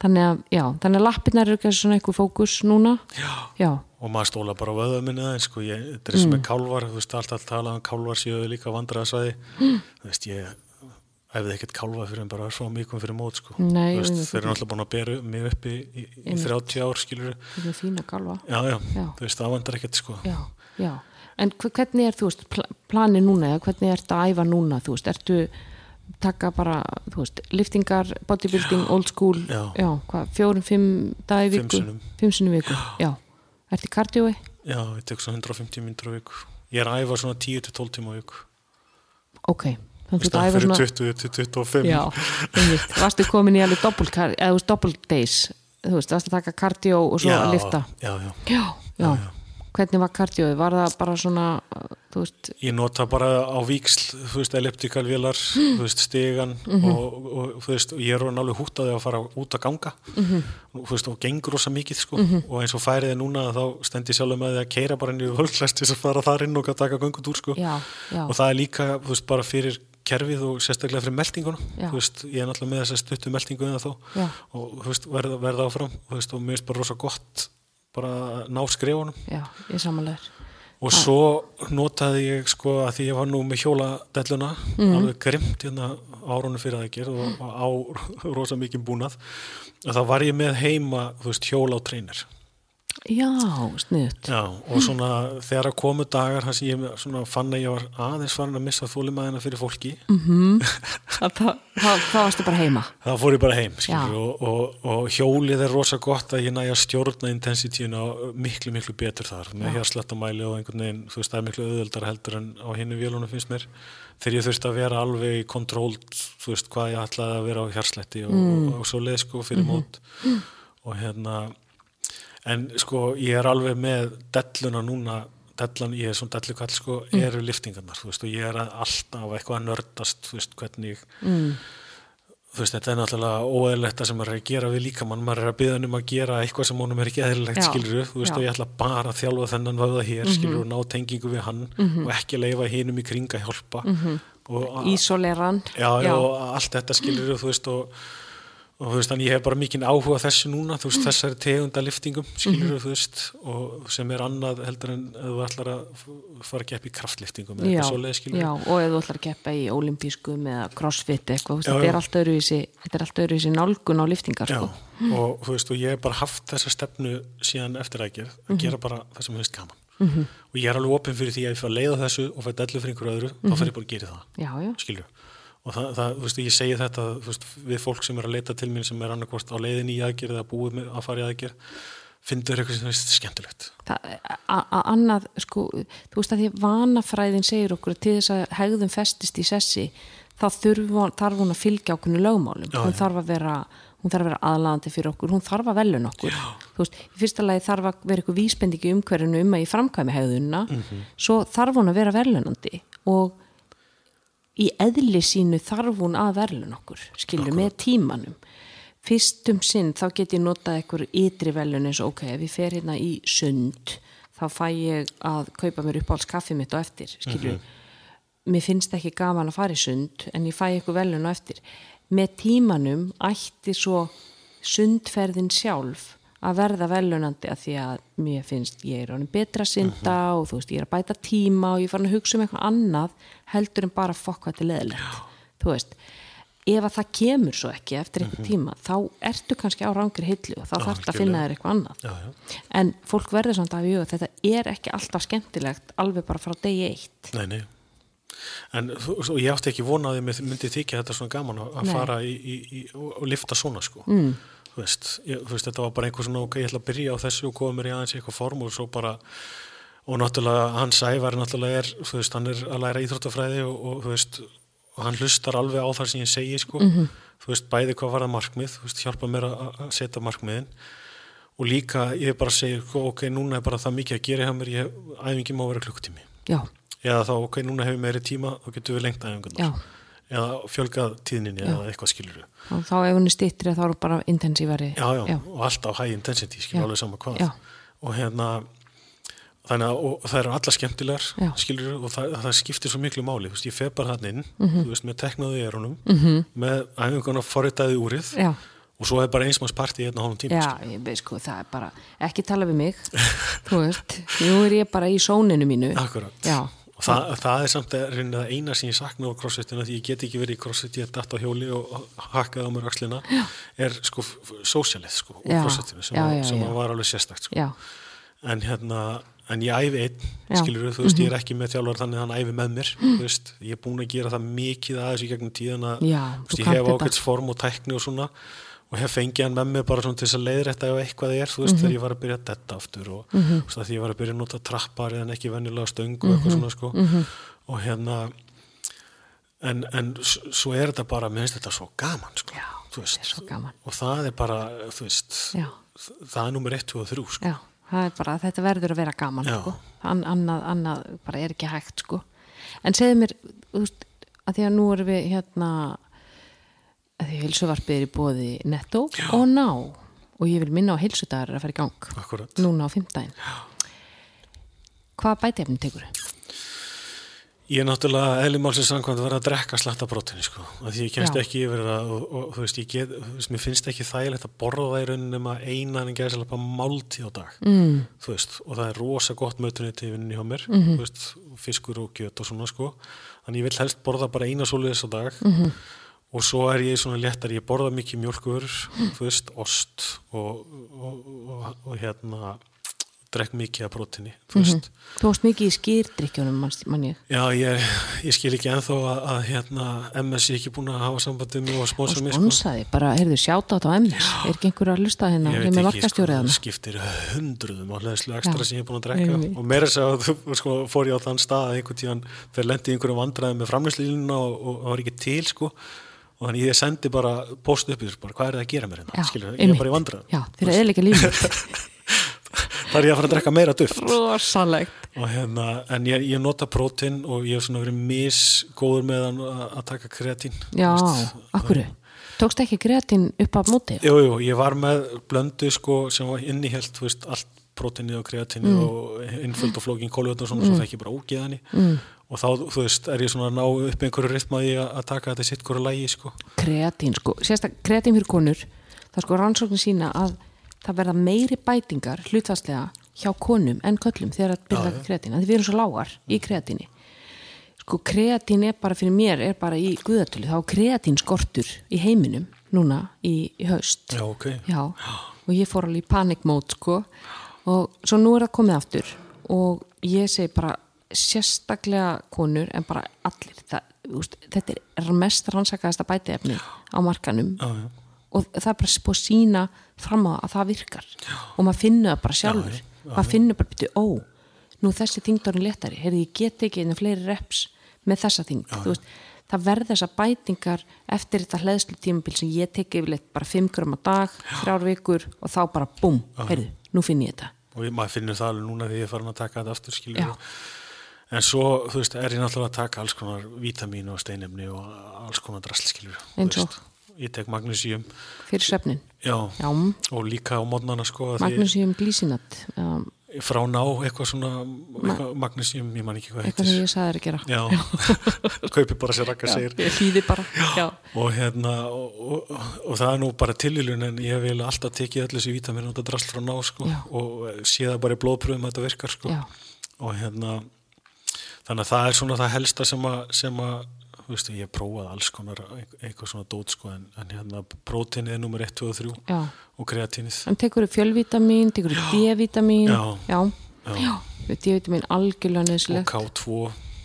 Þannig að, já, þannig að lappirnar eru svona eitthvað fókus núna. Já. já, Og maður stóla bara á vöðum minni aðeins, sko, ég, þetta er eins og með kálvar, þú veist, alltaf talað um kálvar séu líka vandræðasvæði, þú veist, ég æfði ekkert kálva fyrir en bara svo mikið fyrir mót, sko. Nei, veist, þeir eru alltaf búin að bera mig upp í, í, í Einmitt. 30 ár, skilur þetta er fína galva Já, já, Já. þú veist, það vandar ekkert, sko. já, já, en hve- hvernig er þú veist, pl planið núna eða hvernig ertu að æfa núna, þú veist, ertu taka bara, þú veist, liftingar bodybuilding, old school fjórum, fimm dagi viku fimm sinnum viku, já ertu í kardiói? Já, ég tek svo 150 myndur á viku. Ég er að æfa svona 10-12 tíma á viku. ok, þannig að þú ert að Stað æfa fyrir svona 20-25. já, einmitt, varstu komin í alveg double days? Þú veist, varstu að taka kardió og svo að lifta? Já, já. já, já, hvernig var kardiói, var það bara svona veist, Ég nota bara á víksl, þú veist, elliptikalvélar, þú veist, stegan og, og, þú veist, og ég er alveg húttaði að fara út að ganga. Og, þú veist, og gengur rosa mikið, sko. Og eins og færið er núna, þá stendi sjálfur með því að keira bara inn í völklast til þess að fara þar inn og taka göngutúr, sko. Já, já. Og það er líka, þú veist, bara fyrir kerfið og sérstaklega fyrir meldinguna ég er náttúrulega með þess að stuttu meldingu en þó. Já. og veist, verða, verða áfram veist, og mér finnst bara rosa gott bara að ná skrefunum. Já, ég samanlegur og svo notaði ég sko að því ég var nú með hjóladelluna Mhm. alveg grimt hérna árunum fyrir aðgerð og, á rosa mikið búnað og þá var ég með heima veist hjóla og treynir já, sniðut Já, og svona þegar að komu dagar þar sem ég svona fann að ég var aðeins farin að missa þólimaðina fyrir fólki. Þá varstu bara heima. Þá fór ég bara heim skilur, og, og, og hjólið er rosa gott að ég næja að stjórna intensitíuna miklu miklu betur þar. Með hérslættamæli og einhvern veginn þú veist það er miklu auðveldar heldur en á hinnu vélunum finnst mér. Þegar ég þurfti að vera alveg kontrólt þú veist hvað ég ætlaði að vera á hérslætti og, Mm. og, svo leið sko fyrir Mhm. mót. Og hérna en sko ég er alveg með delluna núna dellan, ég er svona dellukall sko, Mm. eru liftingarnar, þú veist, og ég er að alltaf eitthvað að nördast, þú veist, hvernig mm. þú veist, þetta er náttúrulega óeðlegt það sem maður er að gera við líka mann, maður er að byggja um að gera eitthvað sem honum er ekki eðlilegt, já. og ég ætla bara að þjálfa þennan vöða hér, Mhm. skilur og ná tengingu við hann og ekki leifa hinum í kring að hjálpa og, a- Ísoleran já, já, og allt þetta skilur þú veist, og, og þú veist, þannig ég hef bara mikinn áhuga á þessu núna, þú veist, þessari tegunda liftingum, skilur þú veist, og sem er annað heldur en ef þú ætlar að fara að keppa í kraftliftingum eða eitthvað svoleið, skilur já, og ef þú ætlar að keppa í olimpískum eða crossfit eitthvað, þú veist, þetta er allt öðruvísi þetta er allt öðruvísi nálgun á liftingar Já, sko. og þú veist, og ég hef bara haft þessa stefnu síðan eftir aðgerð að gera bara það sem hefist gaman. Mhm. og ég er alveg opinn fyrir því að ég fyrir að leiða þessu og fæ já, já, og það, það þú veist, ég segi þetta þú veist, við fólk sem er að leita til mín sem er annarkvort á leiðin í aðgerð eða búið með að fara í aðgerð finnur eitthvað sem finnst skemmtilegt það, a- a- annað sko, þú veist að því vanafræðin segir okkur til þess að hegðum festist í sessi þá þarf hún að fylgja okkur lögmálum, Já, hún já. þarf að vera hún þarf að vera aðlaðandi fyrir okkur, hún þarf að velun okkur þú veist, í fyrsta lagi þarf að vera eitthvað vísbendingi umhverfinu um að ég framkvæmi hegðunna Mhm. svo þarf hún að vera velunandi og í eðli sínu þarf hún að verðlun okkur skilju með tímanum. Fyrstum sinn þá get ég notað eitthvað ytri velun eins og ok, ef ég fer hérna í sund þá fæ ég að kaupa mér uppáhalds kaffi mitt og eftir skilju mér finnst ekki gaman að fara í sund en ég fæ eitthvað velun og eftir. Með tímanum ætti svo sundferðin sjálf að verða velunandi að því að mér finnst ég er honum betra að synda og þú veist ég er að bæta tíma og ég er farin að hugsa um eitthvað annað heldur en bara fokk hvað er leðilegt þú veist, ef að það kemur svo ekki eftir eitthvað tíma þá ertu kannski á rangri hillu og þá þarf það að finna þér eitthvað annað já, já. en fólk verður samt að huga þetta er ekki alltaf skemmtilegt alveg bara frá degi eitt Nei, nei. En þú- ég átti ekki vonaði myndi þykja þetta svona gaman að að fara í, í, í, og lifta svona sko. Mm. Þú, veist, ég, þú veist, þetta var bara einhver svona, ok, ég ætla að byrja á þessu og koma mér í aðeins eitthvað form og svo bara, og náttúrulega hans ævar náttúrulega er, þú veist, hann er að læra íþróttafræði og, og þú veist, og hann hlustar alveg á það sem ég segi sko. Þú veist, bæði hvað var það markmið, þú veist, hjálpa mér að setja markmiðin. Og líka ég bara segi, ok, núna er bara það mikið að gera hjá mér, ég, æfingi má vera klukkutími. Já, eða þá, ok, núna hefur meiri tíma þá getum við lengt æfingunar eða fjölgað tíðninni eða eitthvað skilur og þá ef hún er styttri þá er hún bara intensívari já, já, og allt á high intensity skilur Já. alveg sama hvað Já. og hérna þannig að og það eru alla skemmtilegar Já. skilur og það, það skiptir svo miklu máli þú veist, ég fer bara hann inn, Mhm. þú veist, með teknaðu í erunum -hmm. með æfinguna forritaði úrið já, og svo er bara einsmanns partí hérna hálfum tíma já, ég veist sko það er bara ekki tala við mig þú veist, nú er ég bara í sóninu mínu Akkurat. já, og það, það er samt að eina sem ég sakna á crossfitinu því ég get ekki verið í crossfit ég er datt á hjóli og hakkaði á mér axlina er sko sósjalið sko úr Já. crossfitinu sem, Já, já, sem já. var alveg sérstakt sko. já, en hérna en ég æfi einn, Já. Mhm. skilur þú veist, ég er ekki með þjálfar þannig að hann æfi með mér þú veist, ég er búin að gera það mikið aðeins í gegnum tíðan að Já, þú veist, ég hef ákveðs form og tækni og svona og hef fengið hann með mér bara til þess að leiðrætta ef eitthvað er, þú veist, Mhm. þegar ég var að byrja að detta aftur og veist, að því ég var að byrja að nota trappar en ekki venjulega stöng og eitthvað Mhm. svona sko og hérna en, en svo er þetta bara, mér finnst þetta svo gaman sko, Já, þú veist, er svo gaman. og það er bara, þú veist Já. það er nummer 1, 2 og 3 sko. já það er bara, þetta verður að vera gaman Já. sko. An, annað, annað bara er ekki hægt sko. en segðu mér þú veist, að því að nú erum við hérna að því að heilsuvarpið er í bóði netto og ná og ég vil minna á heilsudagar að fara í gang akkurat núna á fimmdægin hvað bæti efni tekur Ég er náttúrulega eðlumálsins samkvæmt að vera að drekka slatta prótini sko, því ég kemst Já. ekki yfir það og, og þú veist, ég get, þú veist, mér finnst ekki þægilegt að borða það í rauninni nema eina en gæði sérlega bara máltíð á dag, mm. þú veist, og það er rosa gott mötunni til vinninni hjá mér, Mhm. þú veist, fiskur og kjöt og svona sko, þannig ég vil helst borða bara eina svoleiðis á dag Mhm. Og svo er ég svona léttar, ég borða mikið mjölkur, þú veist, ost og, og, og, og hérna, drekk mikið af prótini, þú veist, þú varst mikið í skýrdrykkjónum mann, ég. Já, ég, ég skil ekki ennþá að, að hérna, MS er ekki búin að hafa sambandið mig og og sponsor mig sko. sponsaði, bara, heyrðu, sjáta á MS er ekki einhver að lusta hérna Ég er veit ekki, sko, það skiptir hundruðum á hlæðslu ekstra Já. sem ég er búin að drekka. Einmitt. og meira þess að þú sko, fór ég á þann stað að einhvern tíðan fyrir lendi í einhverjum vandræðum með framlýslínuna og, og það var ekki til sko og þannig ég sendi bara post upp í þessu bara hvað er það að gera mér hérna, skilur, ég er bara í já, þeir eru eðlika lífið það er ég að fara að drekka meira duft. Hérna, en ég, ég nota prótin og ég hef svona verið misgóður með að, taka kreatín. Já, akkurru tókst ekki kreatín upp á móti? Jú, jú, ég var með blöndu sko sem var innihjalt, þú veist, allt prótinni og kreatinni Mm. og innföld og flókin kóljótt og svona, svo fekk ég bara ógeð henni. Mm. Og þá, þú veist, er ég svona að ná upp einhverju rytmaði að, taka þetta sitt hverju lægi, sko. kreatín sko, sérstak kreatín fyrir konur það sko rannsóknin sína að það verða meiri bætingar hlutfastlega hjá konum en köllum þegar að byrja já. kreatín, að við erum svo lágar í kreatíni. Sko kreatín er bara fyrir mér er bara í guðatölu, þá kreatín skortur í heiminum núna í, í haust. Já, ok. Já, og ég fór alveg í panic mode sko. Og svo nú er það komið aftur og ég segi bara sérstaklega konur en bara allir. Það, úst, þetta er mest rannsakaðasta bætiefni á markanum já, já, og það er bara búið að sína fram á að það virkar. Já. og maður finnur það bara sjálfur. Já, já, maður finnur bara byrju, ó nú þessi þingdórin léttari, heyrði ég get ekki einu fleiri reps með þessa þingd það verður þessar bætingar eftir þetta hleðslu tímabil sem ég teki yfirleitt bara 5 gram á dag, þrjár vikur og þá bara búm, heyrðu, nú finn ég þetta. Og maður finnur það alveg núna því ég er farin að taka þetta aftur skilur Já. En svo, þú veist, er ég náttúrulega að taka alls konar vítamín og steinemni og alls konar drasl skilur þú Eins og? veist. ég tek magnesium. Fyrir svefnin, já, já, og líka á mótnana sko magnesium glísinat um, frá ná eitthvað svona eitthvað magnesium, ég man ekki hvað eitthvað sem ég sagði þér að gera. Já, kaupi bara sér rakka segir. ég hlýði bara já. og hérna og, og, og það er nú bara tilvílun en ég vil alltaf tekið allir þessi vítamin og drasl frá ná sko. Og sé það bara í blóðpröfum að þetta virkar sko. Já. og hérna þannig að það er svona það helsta sem að, sem að þú veist, ég prófaði alls konar eitthvað svona dót sko en, en hérna próteinið er nummer 1, 2 og 3 já, og kreatínið. En tekur þú fjölvítamin tekur þú D-vítamin? Já. já, Já. D-vítamin algjörlega og neðslegt K2,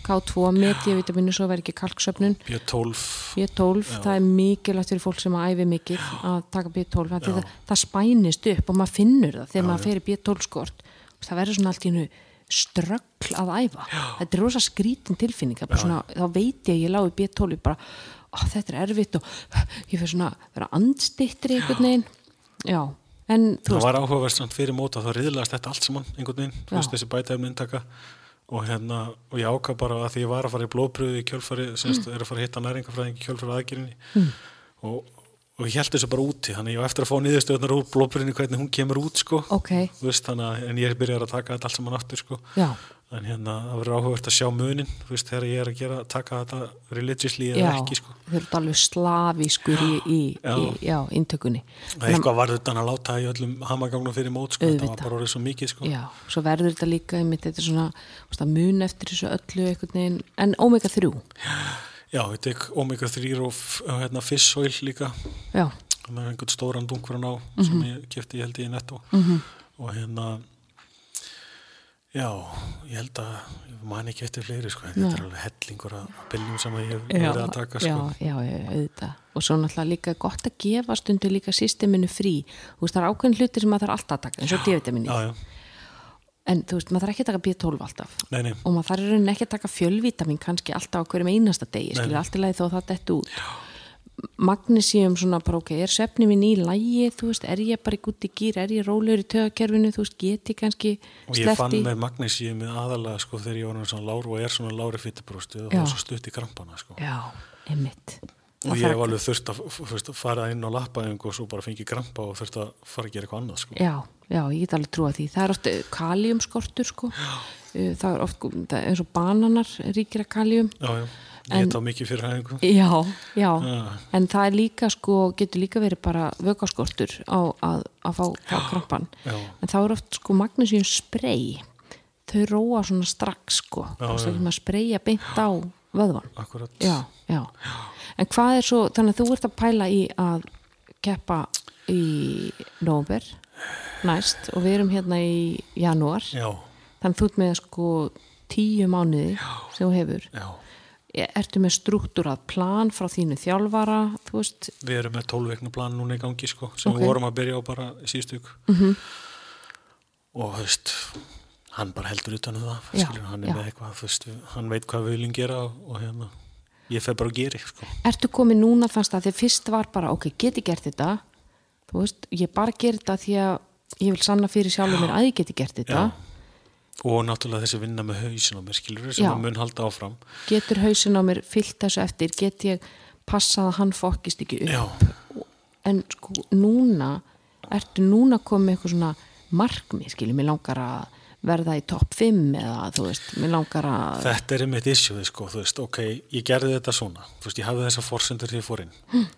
K2 með D-vítaminu svo verður ekki kalksöfnun. B12 B12, Já. það er mikilvægt fyrir fólk sem að æfi mikið að taka B12 af því það, það spænist upp og maður finnur það þegar maður fer í B12 skort. Það verður svona allt í hennu ströggl að æfa. Já. þetta er rosa skrítin tilfinning. Svona, þá veit ég að ég lág í B12 ég bara, ó, þetta er erfitt og ég fyrir svona, vera andstittir í einhvern veginn. Já, en það var áhugaverst samt fyrir móta þá riðlaðist þetta allt saman einhvern veginn, veist þessi bætaefni inntaka. Og hérna, og ég ákvað bara að því ég var að fara í blóðpröðu í kjölfari semst, er að fara að hitta næringafræðing í kjölfari aðgerinni mm. og, og ég held þessu bara úti þannig ég á eftir að fá niðurstöðunar úr blóðpröðinni hvernig hún kemur út sko. Ok, Þú veist, þannig, að- en ég byrjar að taka þetta allt saman aftur sko. Já, en hérna, það verður áhugavert að sjá munin veist, þegar ég er að gera, taka þetta religiously eða ekki sko. Þau eru alveg slavískur í, í, í Það er eitthvað varð utan að láta í öllum hamagangnum fyrir mót sko, það var bara orðið svo mikið sko. Já, svo verður þetta líka einmitt, þetta er svona að mun eftir þessu öllu en omega 3 Já, ég tek omega 3 og hérna, fish oil líka. Já, það er einhvern stóran dunkur á ná Mhm. sem ég kefti, ég held ég í netto. -hmm. og hérna já, ég held að ég man ekki eftir fleiri sko, þetta er alveg hellingur að biljum sem ég hef verið að taka sko. já, já, já, auðvitað. Og svo náttúrulega líka gott að gefa stundu líka systeminu frí, þú veist það er ákveðin hluti sem maður þarf alltaf að taka, eins og D-vitamini já, já, en þú veist, maður þarf ekki að taka B12 alltaf. Nei, nei, og maður þarf ekki að taka fjölvitamin kannski alltaf á hverjum einasta degi, skilur allt í lagi þó að það dett út. Magnísíum svona bara ok, er svefni minn í lægi, þú veist, er ég bara í gutti gýr, er ég rólegur í tögakerfinu, þú veist, get ég kannski og ég fann sleppt í með magnesíum aðalega sko þegar ég var svona lár og er svona lári fytibrósti og Já. það var svo stutt í krampana sko. Já, einmitt. Og ég hef alveg þurft að fara inn á lappaðing og svo bara fengi krampa og þurft að fara að gera eitthvað annað sko. Já, já, ég get alveg trúa því. Það er oft kaliumskortur, sko. Uh, Það er oft, það er eins og bananar ríkir að kalium. já, já, ég tá mikið fyrir hæðingu Já, já, Já. en það er líka, sko, getur líka verið bara vökaskortur á að, að fá, fá krampan. Já. En þá er oft, sko, magnesium spray. Þau róa svona strax, sko. Já, já. er maður spraya beint á vöðvan. akkurat Já, já. En hvað er svo, þannig að þú ert að pæla í að keppa í nóver næst og við erum hérna í janúar já, þannig þú ert með sko tíu mánuði sem þú hefur já, ertu með struktúrað plan frá þínu þjálfara við erum með 12 vekna plan núna í gangi sko sem Ok. við vorum að byrja á bara í síðustu ykkur Mhm. -hmm. og þú veist hann bara heldur utan um það Já, skilur, hann já. eitthvað, veist, hann veit hvað við viljum gera og, og hérna ég fer bara að gera sko. ertu komið núna þannig að því fyrst var bara, ok, geti gert þetta þú veist, ég bara ger þetta því að ég vil sanna fyrir sjálfur mér að ég geti gert þetta. Já. og náttúrulega þessi vinna með hausin á mér skilur sem Já. að mun halda áfram. Getur hausin á mér fyllt þessu eftir? Get ég passað að hann fokkist ekki upp? Já, en sko núna ertu núna komið eitthvað svona markmið, skiljum, mér langar að verða í topp 5 eða þú veist, mér langar að þetta er einmitt issue sko, þú veist, ok, ég gerði þetta svona. Þú veist, ég hafði þessa forsendur því ég fór inn. Hm.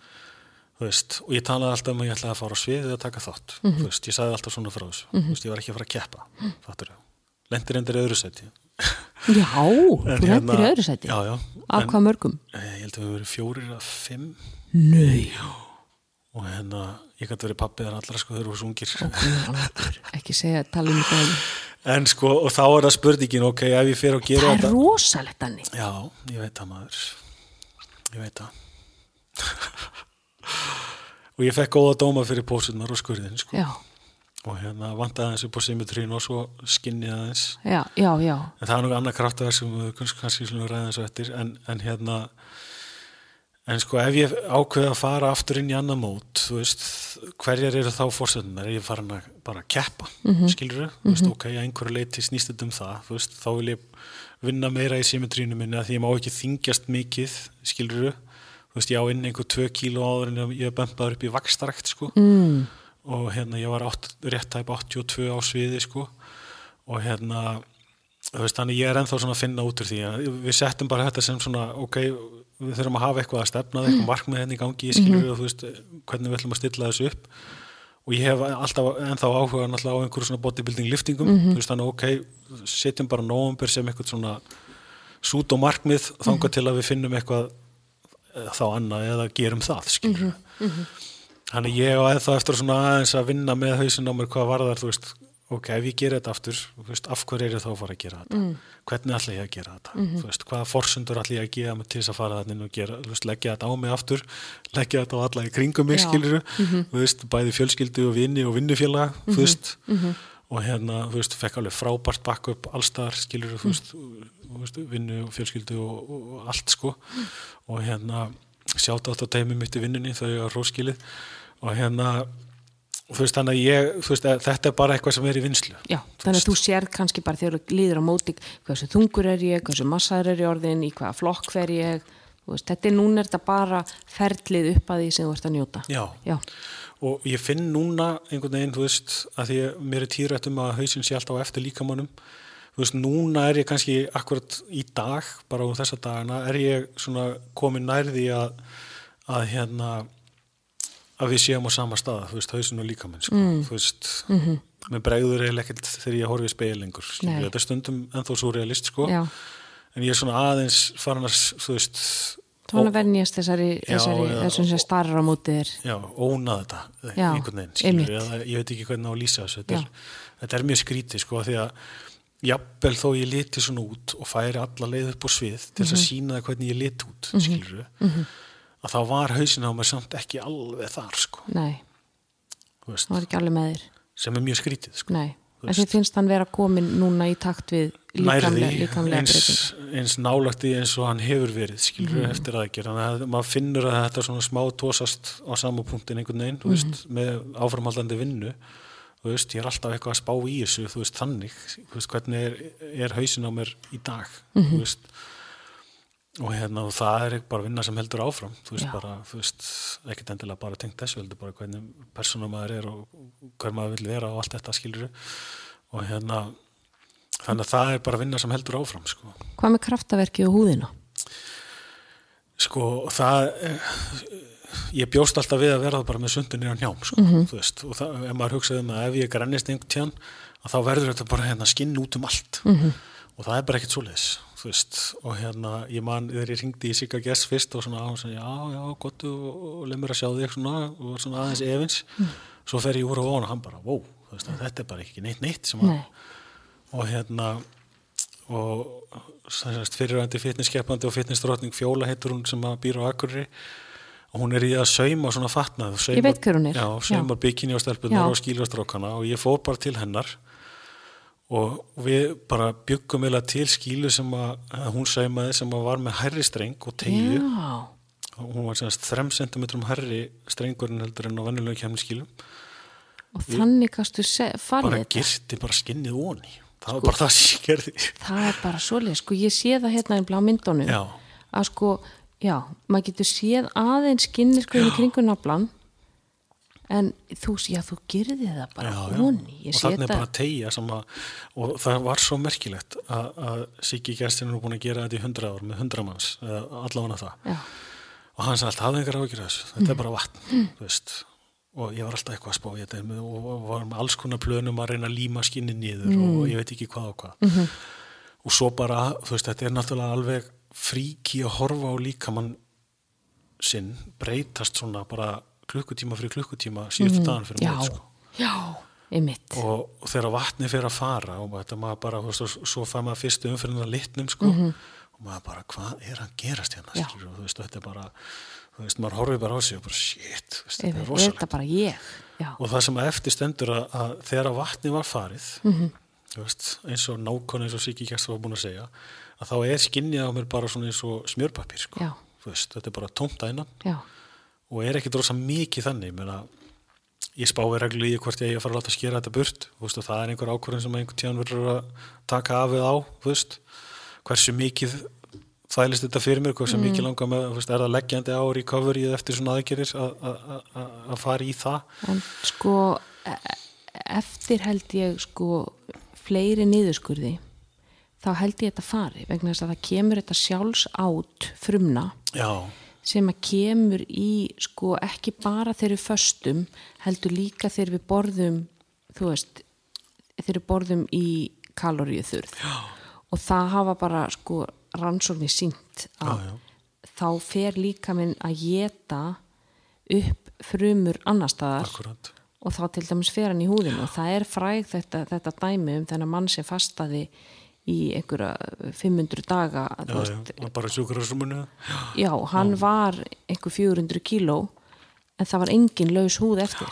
Veist, og ég talaði alltaf um að ég ætlaði að fara á sviðið að taka þátt. Mhm. þú veist, ég sagði alltaf svona frá þessu. Þú veist, ég var ekki að fara að keppa, fattur ég lendir endur í öðru seti já, þú En lendir í hérna- öðru sæti? Já, já, af en- hvað mörgum? Eh, ég held að við verið fjórir að fimm. Nei, og hérna, ég gæti verið pappið þar allra sko þegar þú ungir. Guð almáttugur, ekki segja tala um þetta en sko, og þá er það spurningin ok, ef ég fer og gera það er þetta rosalegt Anni já, ég veit það maður. Ég veit það og ég fekk góða dóma fyrir pósunar og skurðin sko. og hérna vantaði aðeins upp á symmetrín og svo skinnið aðeins. Já, já, já. En það er nú annað kraftverk sem við kannski, ræða þessu eftir. En, en hérna en sko ef ég ákveða að fara aftur inn í annan mót þú veist, hverjar eru þá fórsöndum er ég farin að bara keppa mm -hmm. skilur þau, þú veist, ok, að einhverju leiti snýst um það, þú veist, þá vil ég vinna meira í symmetrínu minni að því ég má ekki þingjast mikið, skilur þau veist, ég á inn einhver tvö kíló áður en ég bömpaður upp í vakstarækt sko. Mm, og hérna ég var átt, rétt tæp 82 á sviði sko. Og hérna veist, þannig ég er ennþá svona að finna út úr því við settum bara þetta sem svona ok, við þurfum að hafa eitthvað að stefna eitthvað markmið henni í gangi, skilur við og þú veist, hvernig við ætlum að stilla þessu upp. Og ég hef alltaf ennþá áhuga náttúrulega á einhverju svona bodybuilding liftingum. Þú veist, þannig ok, setjum bara nóvumber sem eitthvað svona sút og markmið þangað til að við finnum eitthvað þá annað eða gerum það, skilur við Þannig ég á eða eftir svona aðeins að vinna með hausin á mér hvað varðar, þú veist, ok, ef ég gera þetta aftur, þú veist, af hverju er ég þá að fara að gera þetta? Hvernig ætla ég að gera þetta? Þú veist, hvaða forsendur ætla ég að gefa mig til þess að fara þannig og gera, þú veist, leggja þetta á mig aftur, leggja þetta á alla í kringum mig, Já. skiluru, þú veist, bæði fjölskyldu og vini og vinnufélaga, þú veist, og hérna, þú veist, fekk alveg frábært backup allstar, skiluru, þú veist, veist, vinnu og fjölskyldu og, og, allt, sko, og hérna, sjátt átt á teimi mitt í vinnunni þau á róskilið. Og hérna þú veist þannig að ég, þú veist að þetta er bara eitthvað sem er í vinslu já, þannig að þú sér kannski bara þegar þú líður á móti hversu þungur er ég, hversu massaður er ég orðin í hvaða flokk fer ég þú veist, þetta er núna er þetta bara ferlið upp að því sem þú ert að njóta. Já, já, og ég finn núna einhvern veginn, þú veist, að því að mér er tíðrætt um að hausinn sé alltaf á eftir líkamannum þú veist, núna er ég kannski akkurat í dag, bara á þessa dagana er ég svona komin nærði að, að hérna að við séum á sama staða, þú veist, hausinn og líkamann sko, þú veist, með bregður er ekkert þegar ég horfi í speil lengur Nei. skilur, þetta er stundum ennþá svo realist sko. Já. En ég er svona aðeins farin að, þú veist hann að venjast þessari, Já, þessari já. þessum sem starrar á móti þér. Já, óna þetta Já, einhvern veginn, skilur eða, ég veit ekki hvernig á að lýsa þessu. Þetta Já. er, þetta er mjög skrítið sko því að jafnvel þó ég liti svona út og færi alla leið upp á svið til þess að Mhm. sína það hvernig ég lit út mm -hmm. að þá var hausin á mér samt ekki alveg þar sko. Nei, það var ekki alveg með þér. Sem er mjög skrítið sko. Nei, Þið finnst hann vera komin núna í takt við líkamlega, líkamlega eins, eins nálagt í eins og hann hefur verið skilur Mhm. eftir þannig að maður finnur að þetta svona smá tósast á sama punktin einhvern veginn Mhm. veist, með áframhaldandi vinnu veist, ég er alltaf eitthvað að spá í þessu veist, þannig, hvernig er, er hausin á mér í dag Mhm. þú veist og hérna, og það er bara vinna sem heldur áfram. Þú veist, Já. bara, þú veist, ekkert endilega bara tengt þessu, heldur bara hvernig persóna maður er og hver maður vil vera og allt þetta skilur og hérna þannig að það er bara vinna sem heldur áfram sko, hvað með kraftaverki og húðina? Sko það ég bjóst alltaf við að vera bara með sundunir á njám sko, Mhm. þú veist, og það, ef maður hugsaði um að ef ég grannist einhvern að þá verður þetta bara hérna skinn út um allt. Mhm. og það er bara ekkert svoleiðis þú veist, og hérna ég man þegar ég ringdi í Sigga Gess fyrst og svona á og svona, já, já, gott og, og leið mér að sjá þig svona og svona aðeins efins. Svo fer ég úr og vona hann bara, wow, þú veist, að þetta er bara ekki neitt neitt sem að nei, og hérna og þessast fyrirvændi fitnesskeppandi og fitnessdrottning Fjóla heitur hún sem að býra á Akureyri og hún er í að sauma svona fatnað og saumar, Ég veit hver hún er. já, saumar bikini á stelpunar og skílastrákana og ég fór bara til hennar og við bara byggum eða til skílu sem að, hún saumaði sem að var með hærri streng og tegju og hún var semast 3 cm hærri strengurinn heldur en á vennulega kemniskílum og þannig kastu farið bara girti bara skinnið onni það Sko. var bara það sem ég gerði. það er bara svoleið, sko ég sé það hérna í blá myndunum já, að sko, já, maður getur séð aðeins skinnir sko í kringu naflan en þú, já, þú gerði það bara já, já. honi, ég og sé þannig er bara tegja sem að og það var svo merkilegt að, að Siggi Gerstin er búin að gera þetta í 100 ár með 100 manns, allavega það. Já, og hann sagði alltaf, hafði áhyggjur af þessu þetta er bara vatn, þú veist. Og ég var alltaf eitthvað að spá í þetta og var með alls konar plönum að reyna að líma skinni niður og ég veit ekki hvað og hvað. Og svo bara, þú veist, þetta er náttúrulega alveg fríki að horfa á líkamann sinn breytast svona bara klukkutíma fyrir klukkutíma síðustu dagan fyrir já, mót sko. já og, og þegar vatni fyrir að fara og þetta maður bara, þú veist, og svo fær maður fyrstu umfyrirna litnum, sko. Og maður bara, hvað er að gerast hérna? Skilur, þú veist, þetta er bara þú veist, maður horfir bara á sig og bara, shit veist, þetta er rosalegt. og það sem að eftir stendur að, að þegar vatni var farið Mhm. þú veist, eins og nákvæmlega eins og Siggi Gæst var búin að segja að þá er skinnið á mér bara svona eins og smjörpapír sko. Þú veist, þetta er bara tómt já, og er ekki drosa mikið þannig menna, ég spái reglu í hvort ég eigi að fara að láta skera þetta burt veist, það er einhver ákvörðin sem einhvern tíðan verður að taka af við á veist, hversu mikið þælist þetta fyrir mér, hversu mikið langar með veist, er það leggjandi á recovery eftir svona aðgerir að- fara í það? En sko e- eftir held ég sko fleiri niðurskurði þá held ég þetta fari vegna þess að það kemur þetta sjálfs át frumna. Já, sem að kemur í sko ekki bara þegar við föstum heldur líka þegar við borðum þú veist þegar við borðum í kaloríu þurð og það hafa bara sko rannsóknir sínt að Já, já. þá fer líka minn að geta upp frumur annar staðar akkurat. og þá til dæmis fer hann í húðinu og það er fræg þetta, þetta dæmi um þennan mann sem fastaði í einhverja 500 daga já, veist, já, bara sjúkurásrumunu Já, hann var einhver 400 kíló en það var engin laus húð eftir.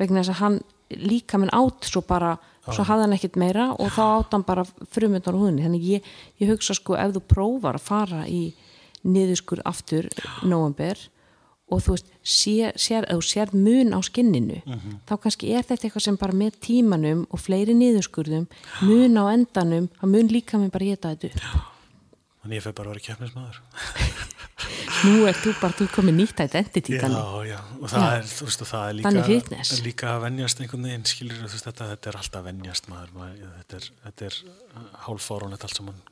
Vegna þess að hann líka minn átt svo bara, svo hafði hann ekkit meira og þá átt hann bara frumundar húðinni. Þannig ég, ég hugsa sko ef þú prófar að fara í niðurskur aftur november og þú veist, sér, sér, sér mun á skinninu þá kannski er þetta eitthvað sem bara með tímanum og fleiri niðurskurðum mun á endanum, það mun líka minn bara geta þetta upp. Þannig ég fer bara að vera keppnismæður nú er þú bara, þú er komið nýtt identity já, þannig. já, og það Já. er veist, og það er líka, er líka að venjast einhvern veginn, skilur þú veist, þetta, þetta er alltaf að venjast maður, maður þetta er, þetta er hálfáránett allt saman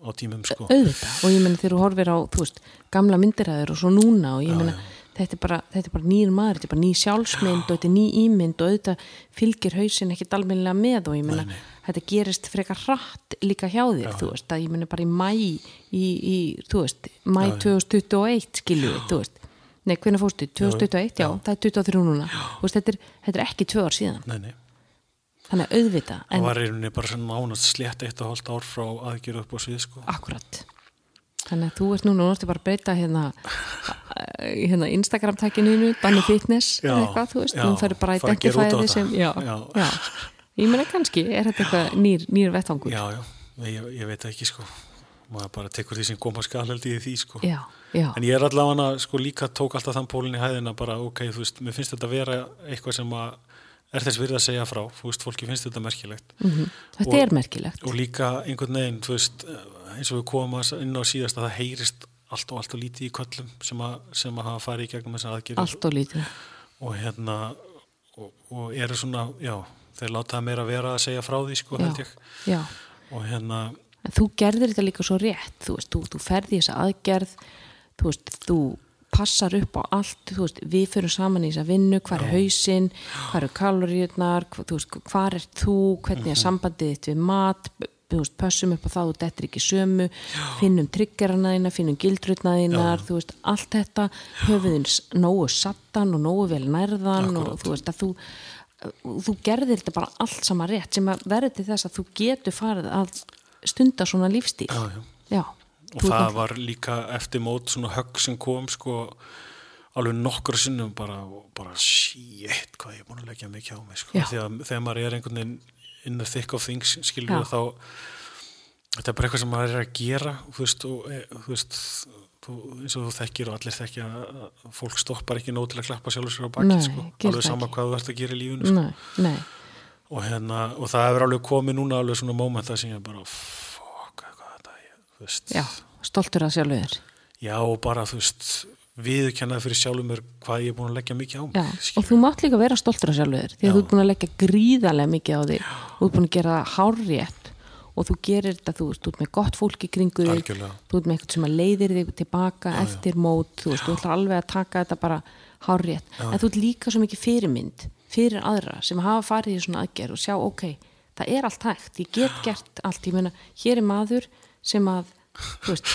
á tímum sko. Auðvitað. Og ég meina þegar þú horfir á þú veist, gamla myndiræður og svo núna og ég Já, já. Þetta er bara, þetta er bara nýr maður, þetta er bara ný sjálfsmynd og þetta er ný ímynd og auðvitað fylgir hausin ekkit almennilega með og ég nei. þetta gerist frekar hratt líka hjá þér, Já, þú veist að ég meina bara í mæ í, í þú veist, mæ Já, já. 2021 skilju þú veist. Nei, hvernig fórstu? 2021, já, það er 23 núna. Þú veist, þetta, er, þetta er ekki tvö ár síðan. Nei, nei. þannig að auðvitað, það var í rauninni bara svona nánast slétt eitt og hálft ár frá aðgjöru upp á svið sko. Akkurat Þannig að þú ert núna, nú ertu bara að breyta hérna, eh, hérna Instagram-tækininu, Danny Fitness Já, eða eitthvað, þú veist, já, þú fyrir bara að identifæði já. Ég meina kannski, er þetta eitthvað nýr, nýr vettvangur? já, já, ég, ég veit ekki sko. Maður bara tekur því sem koma skal held í því sko. Já, En ég er allavega sko líka tók alltaf þann pólinn í hæðina bara, ok, þú veist, mér finnst þetta að vera eitthvað sem að er þess virði að segja frá, þú veist, fólki finnst þetta merkilegt. Mhm. Þetta Og- er merkilegt. og líka einhvern veginn, þú veist, eins og við komum inn á síðast að það heyrist allt og allt og lítið í köllum sem að, sem að hafa farið í gegnum þessar aðgerðir Allt og lítið og hérna og, og eru svona, já, þeir láta það meira vera að segja frá því, sko, Já. held ég Já, og hérna, en þú gerðir þetta líka svo rétt þú veist, þú, þú ferði þessa aðgerð þú veist, þú passar upp á allt, þú veist, við fyrir saman í þessa vinnu, hvað er hausinn hvað eru kaloríurnar, hva, þú veist, hvað er þú, hvernig Mhm. er sambandið þitt við mat, veist, pössum upp á það þú dettir ekki sömu, finnum triggerana þína, finnum gildrutna þínar þú veist, allt þetta höfuðins nógu sattan og nógu vel nærðan og Akkúrat. þú veist, að þú þú gerðir þetta bara allt sama rétt sem að verði til þess að þú getur farið að stunda svona lífstíl já, já Já, og það kannski- var líka eftir mót svona högg sem kom sko alveg nokkur sinnum bara, bara shit hvað ég er búin að leggja mikið á mig sko. Já. að þegar maður er einhvern veginn in the thick of things skilur við þá þetta er bara eitthvað sem maður er að gera þú veist, og, e, þú veist þú, eins og þú þekkir og allir þekkja að fólk stoppar ekki nóg til að klappa sjálfur sér á baki Nei, sko. alveg sama ekki. hvað þú ert að gera í lífunu sko. Nei, nei, og, hérna, og það hefur alveg komið núna alveg svona mómenta sem ég bara fuck, hvað þetta er þú veist já, stoltur að sjálfu þér Já og bara þú veist viðurkennaði fyrir sjálfum mér hvað ég er búin að leggja mikið á mig Já, og þú mátt líka vera stoltur að sjálfu þér því að Já. þú ert búin að leggja gríðarlega mikið á þig. Þú ert búin að gera það hárrétt og þú gerir þetta, þú veist, þú ert með gott fólk í kringu þig, Algjörlega. þú ert með eitthvað sem að leiðir þig tilbaka eftir mót, þú veist, þú ætlar alveg að taka þetta bara hárrétt, en þú ert líka svo mikið fyrirmynd fyrir aðra sem hafa farið í svona aðgerð og sjá, ok það er allt hægt, ég get gert allt. Ég meina, hér er maður sem að þú veist,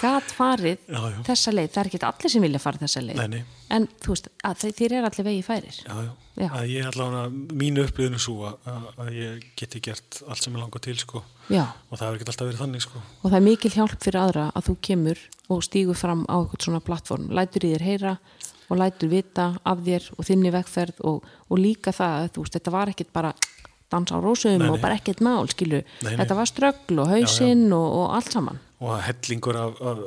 gat farið Já, já. þessa leið, það er ekki allir sem vilja fara þessa leið. Nei, en þú veist, þeir eru allir vegi færir. Já, ég allavega, mínu upplifinu svo að, ég geti gert allt sem ég langar til, sko. Og það hefur ekki alltaf verið þannig, sko. og það er mikil hjálp fyrir aðra að þú kemur og stígur fram á eitthvað svona plattform, lætur í þér heyra og lætur vita af þér og þinni vegferð og, og líka það að þú veist, þetta var ekkit bara dans á rósum og bara ekkit mál, skilu Nei, nei. þetta var ströggl og hausinn og, og allt saman Og hellingur af, af,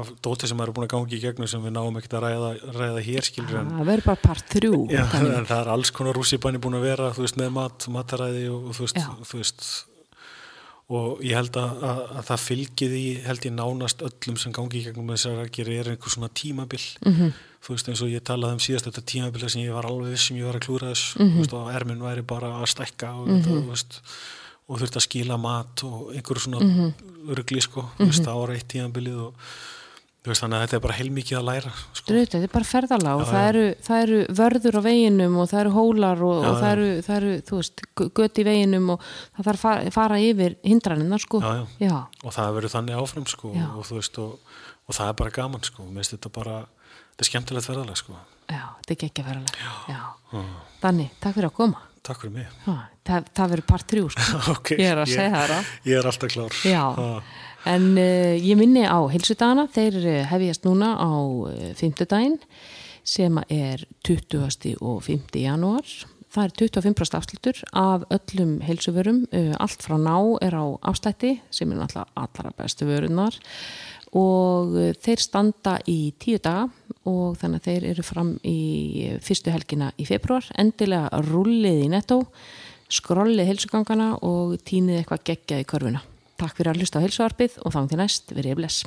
af dóti sem maður er búin að gangi í gegnum sem við náum ekkert að ræða, ræða hér, skilur en. það verður bara part þrjú Já, þannig. en það er alls konar rússipanni búin að vera, þú veist, með mat, mataræði og, þú veist, þú veist, og ég held að, að, að það fylgið í, held ég nánast öllum sem gangi í gegnum þessar aðgerð er einhver svona tímabil, Mhm. þú veist, eins og ég talaði um síðast þetta tímabil sem ég var alveg sem ég var að klúra þess, þú veist, og erminn væri bara að stækka og, þetta, þú veist, og þurfti að skila mat og einhverju svona mm Mhm. örgli, sko, veist, það var eitt tímabilið og veist, þannig að þetta er bara heilmikið að læra, sko. Drauta, þetta er bara ferðala og Já, það eru, það eru vörður á veginum og það eru hólar og, Já, og það, eru, það eru, þú veist, gött í veginum og það þarf að fara, yfir hindranina, sko. Já, og það verður þannig áfram sko og veist og, og það er bara gaman sko finnst þetta bara, þetta er skemmtilegt ferðalega sko Já, þetta er ekki. Já. Já. Danni, takk fyrir að koma. takk fyrir mig það, það verður part 3, sko. ok, Ég er að segja það, rá. ég er alltaf klár. Ha, En uh, ég minni á heilsudagana, þeir uh, hefjast núna á uh, 50 daginn sem er 20. og 5. janúar. Það er 25% afslutur af öllum heilsuvörum. Uh, allt frá ná er á afslætti sem er náttúrulega allra bestu vörunar og þeir standa í tíu daga og þannig að þeir eru fram í fyrstu helgina í februar. Endilega rullið í netto, skrollið heilsugangana og tínið eitthvað geggjað í körfuna. Takk fyrir að hlusta á heilsuarpið og þá til næst verið bless.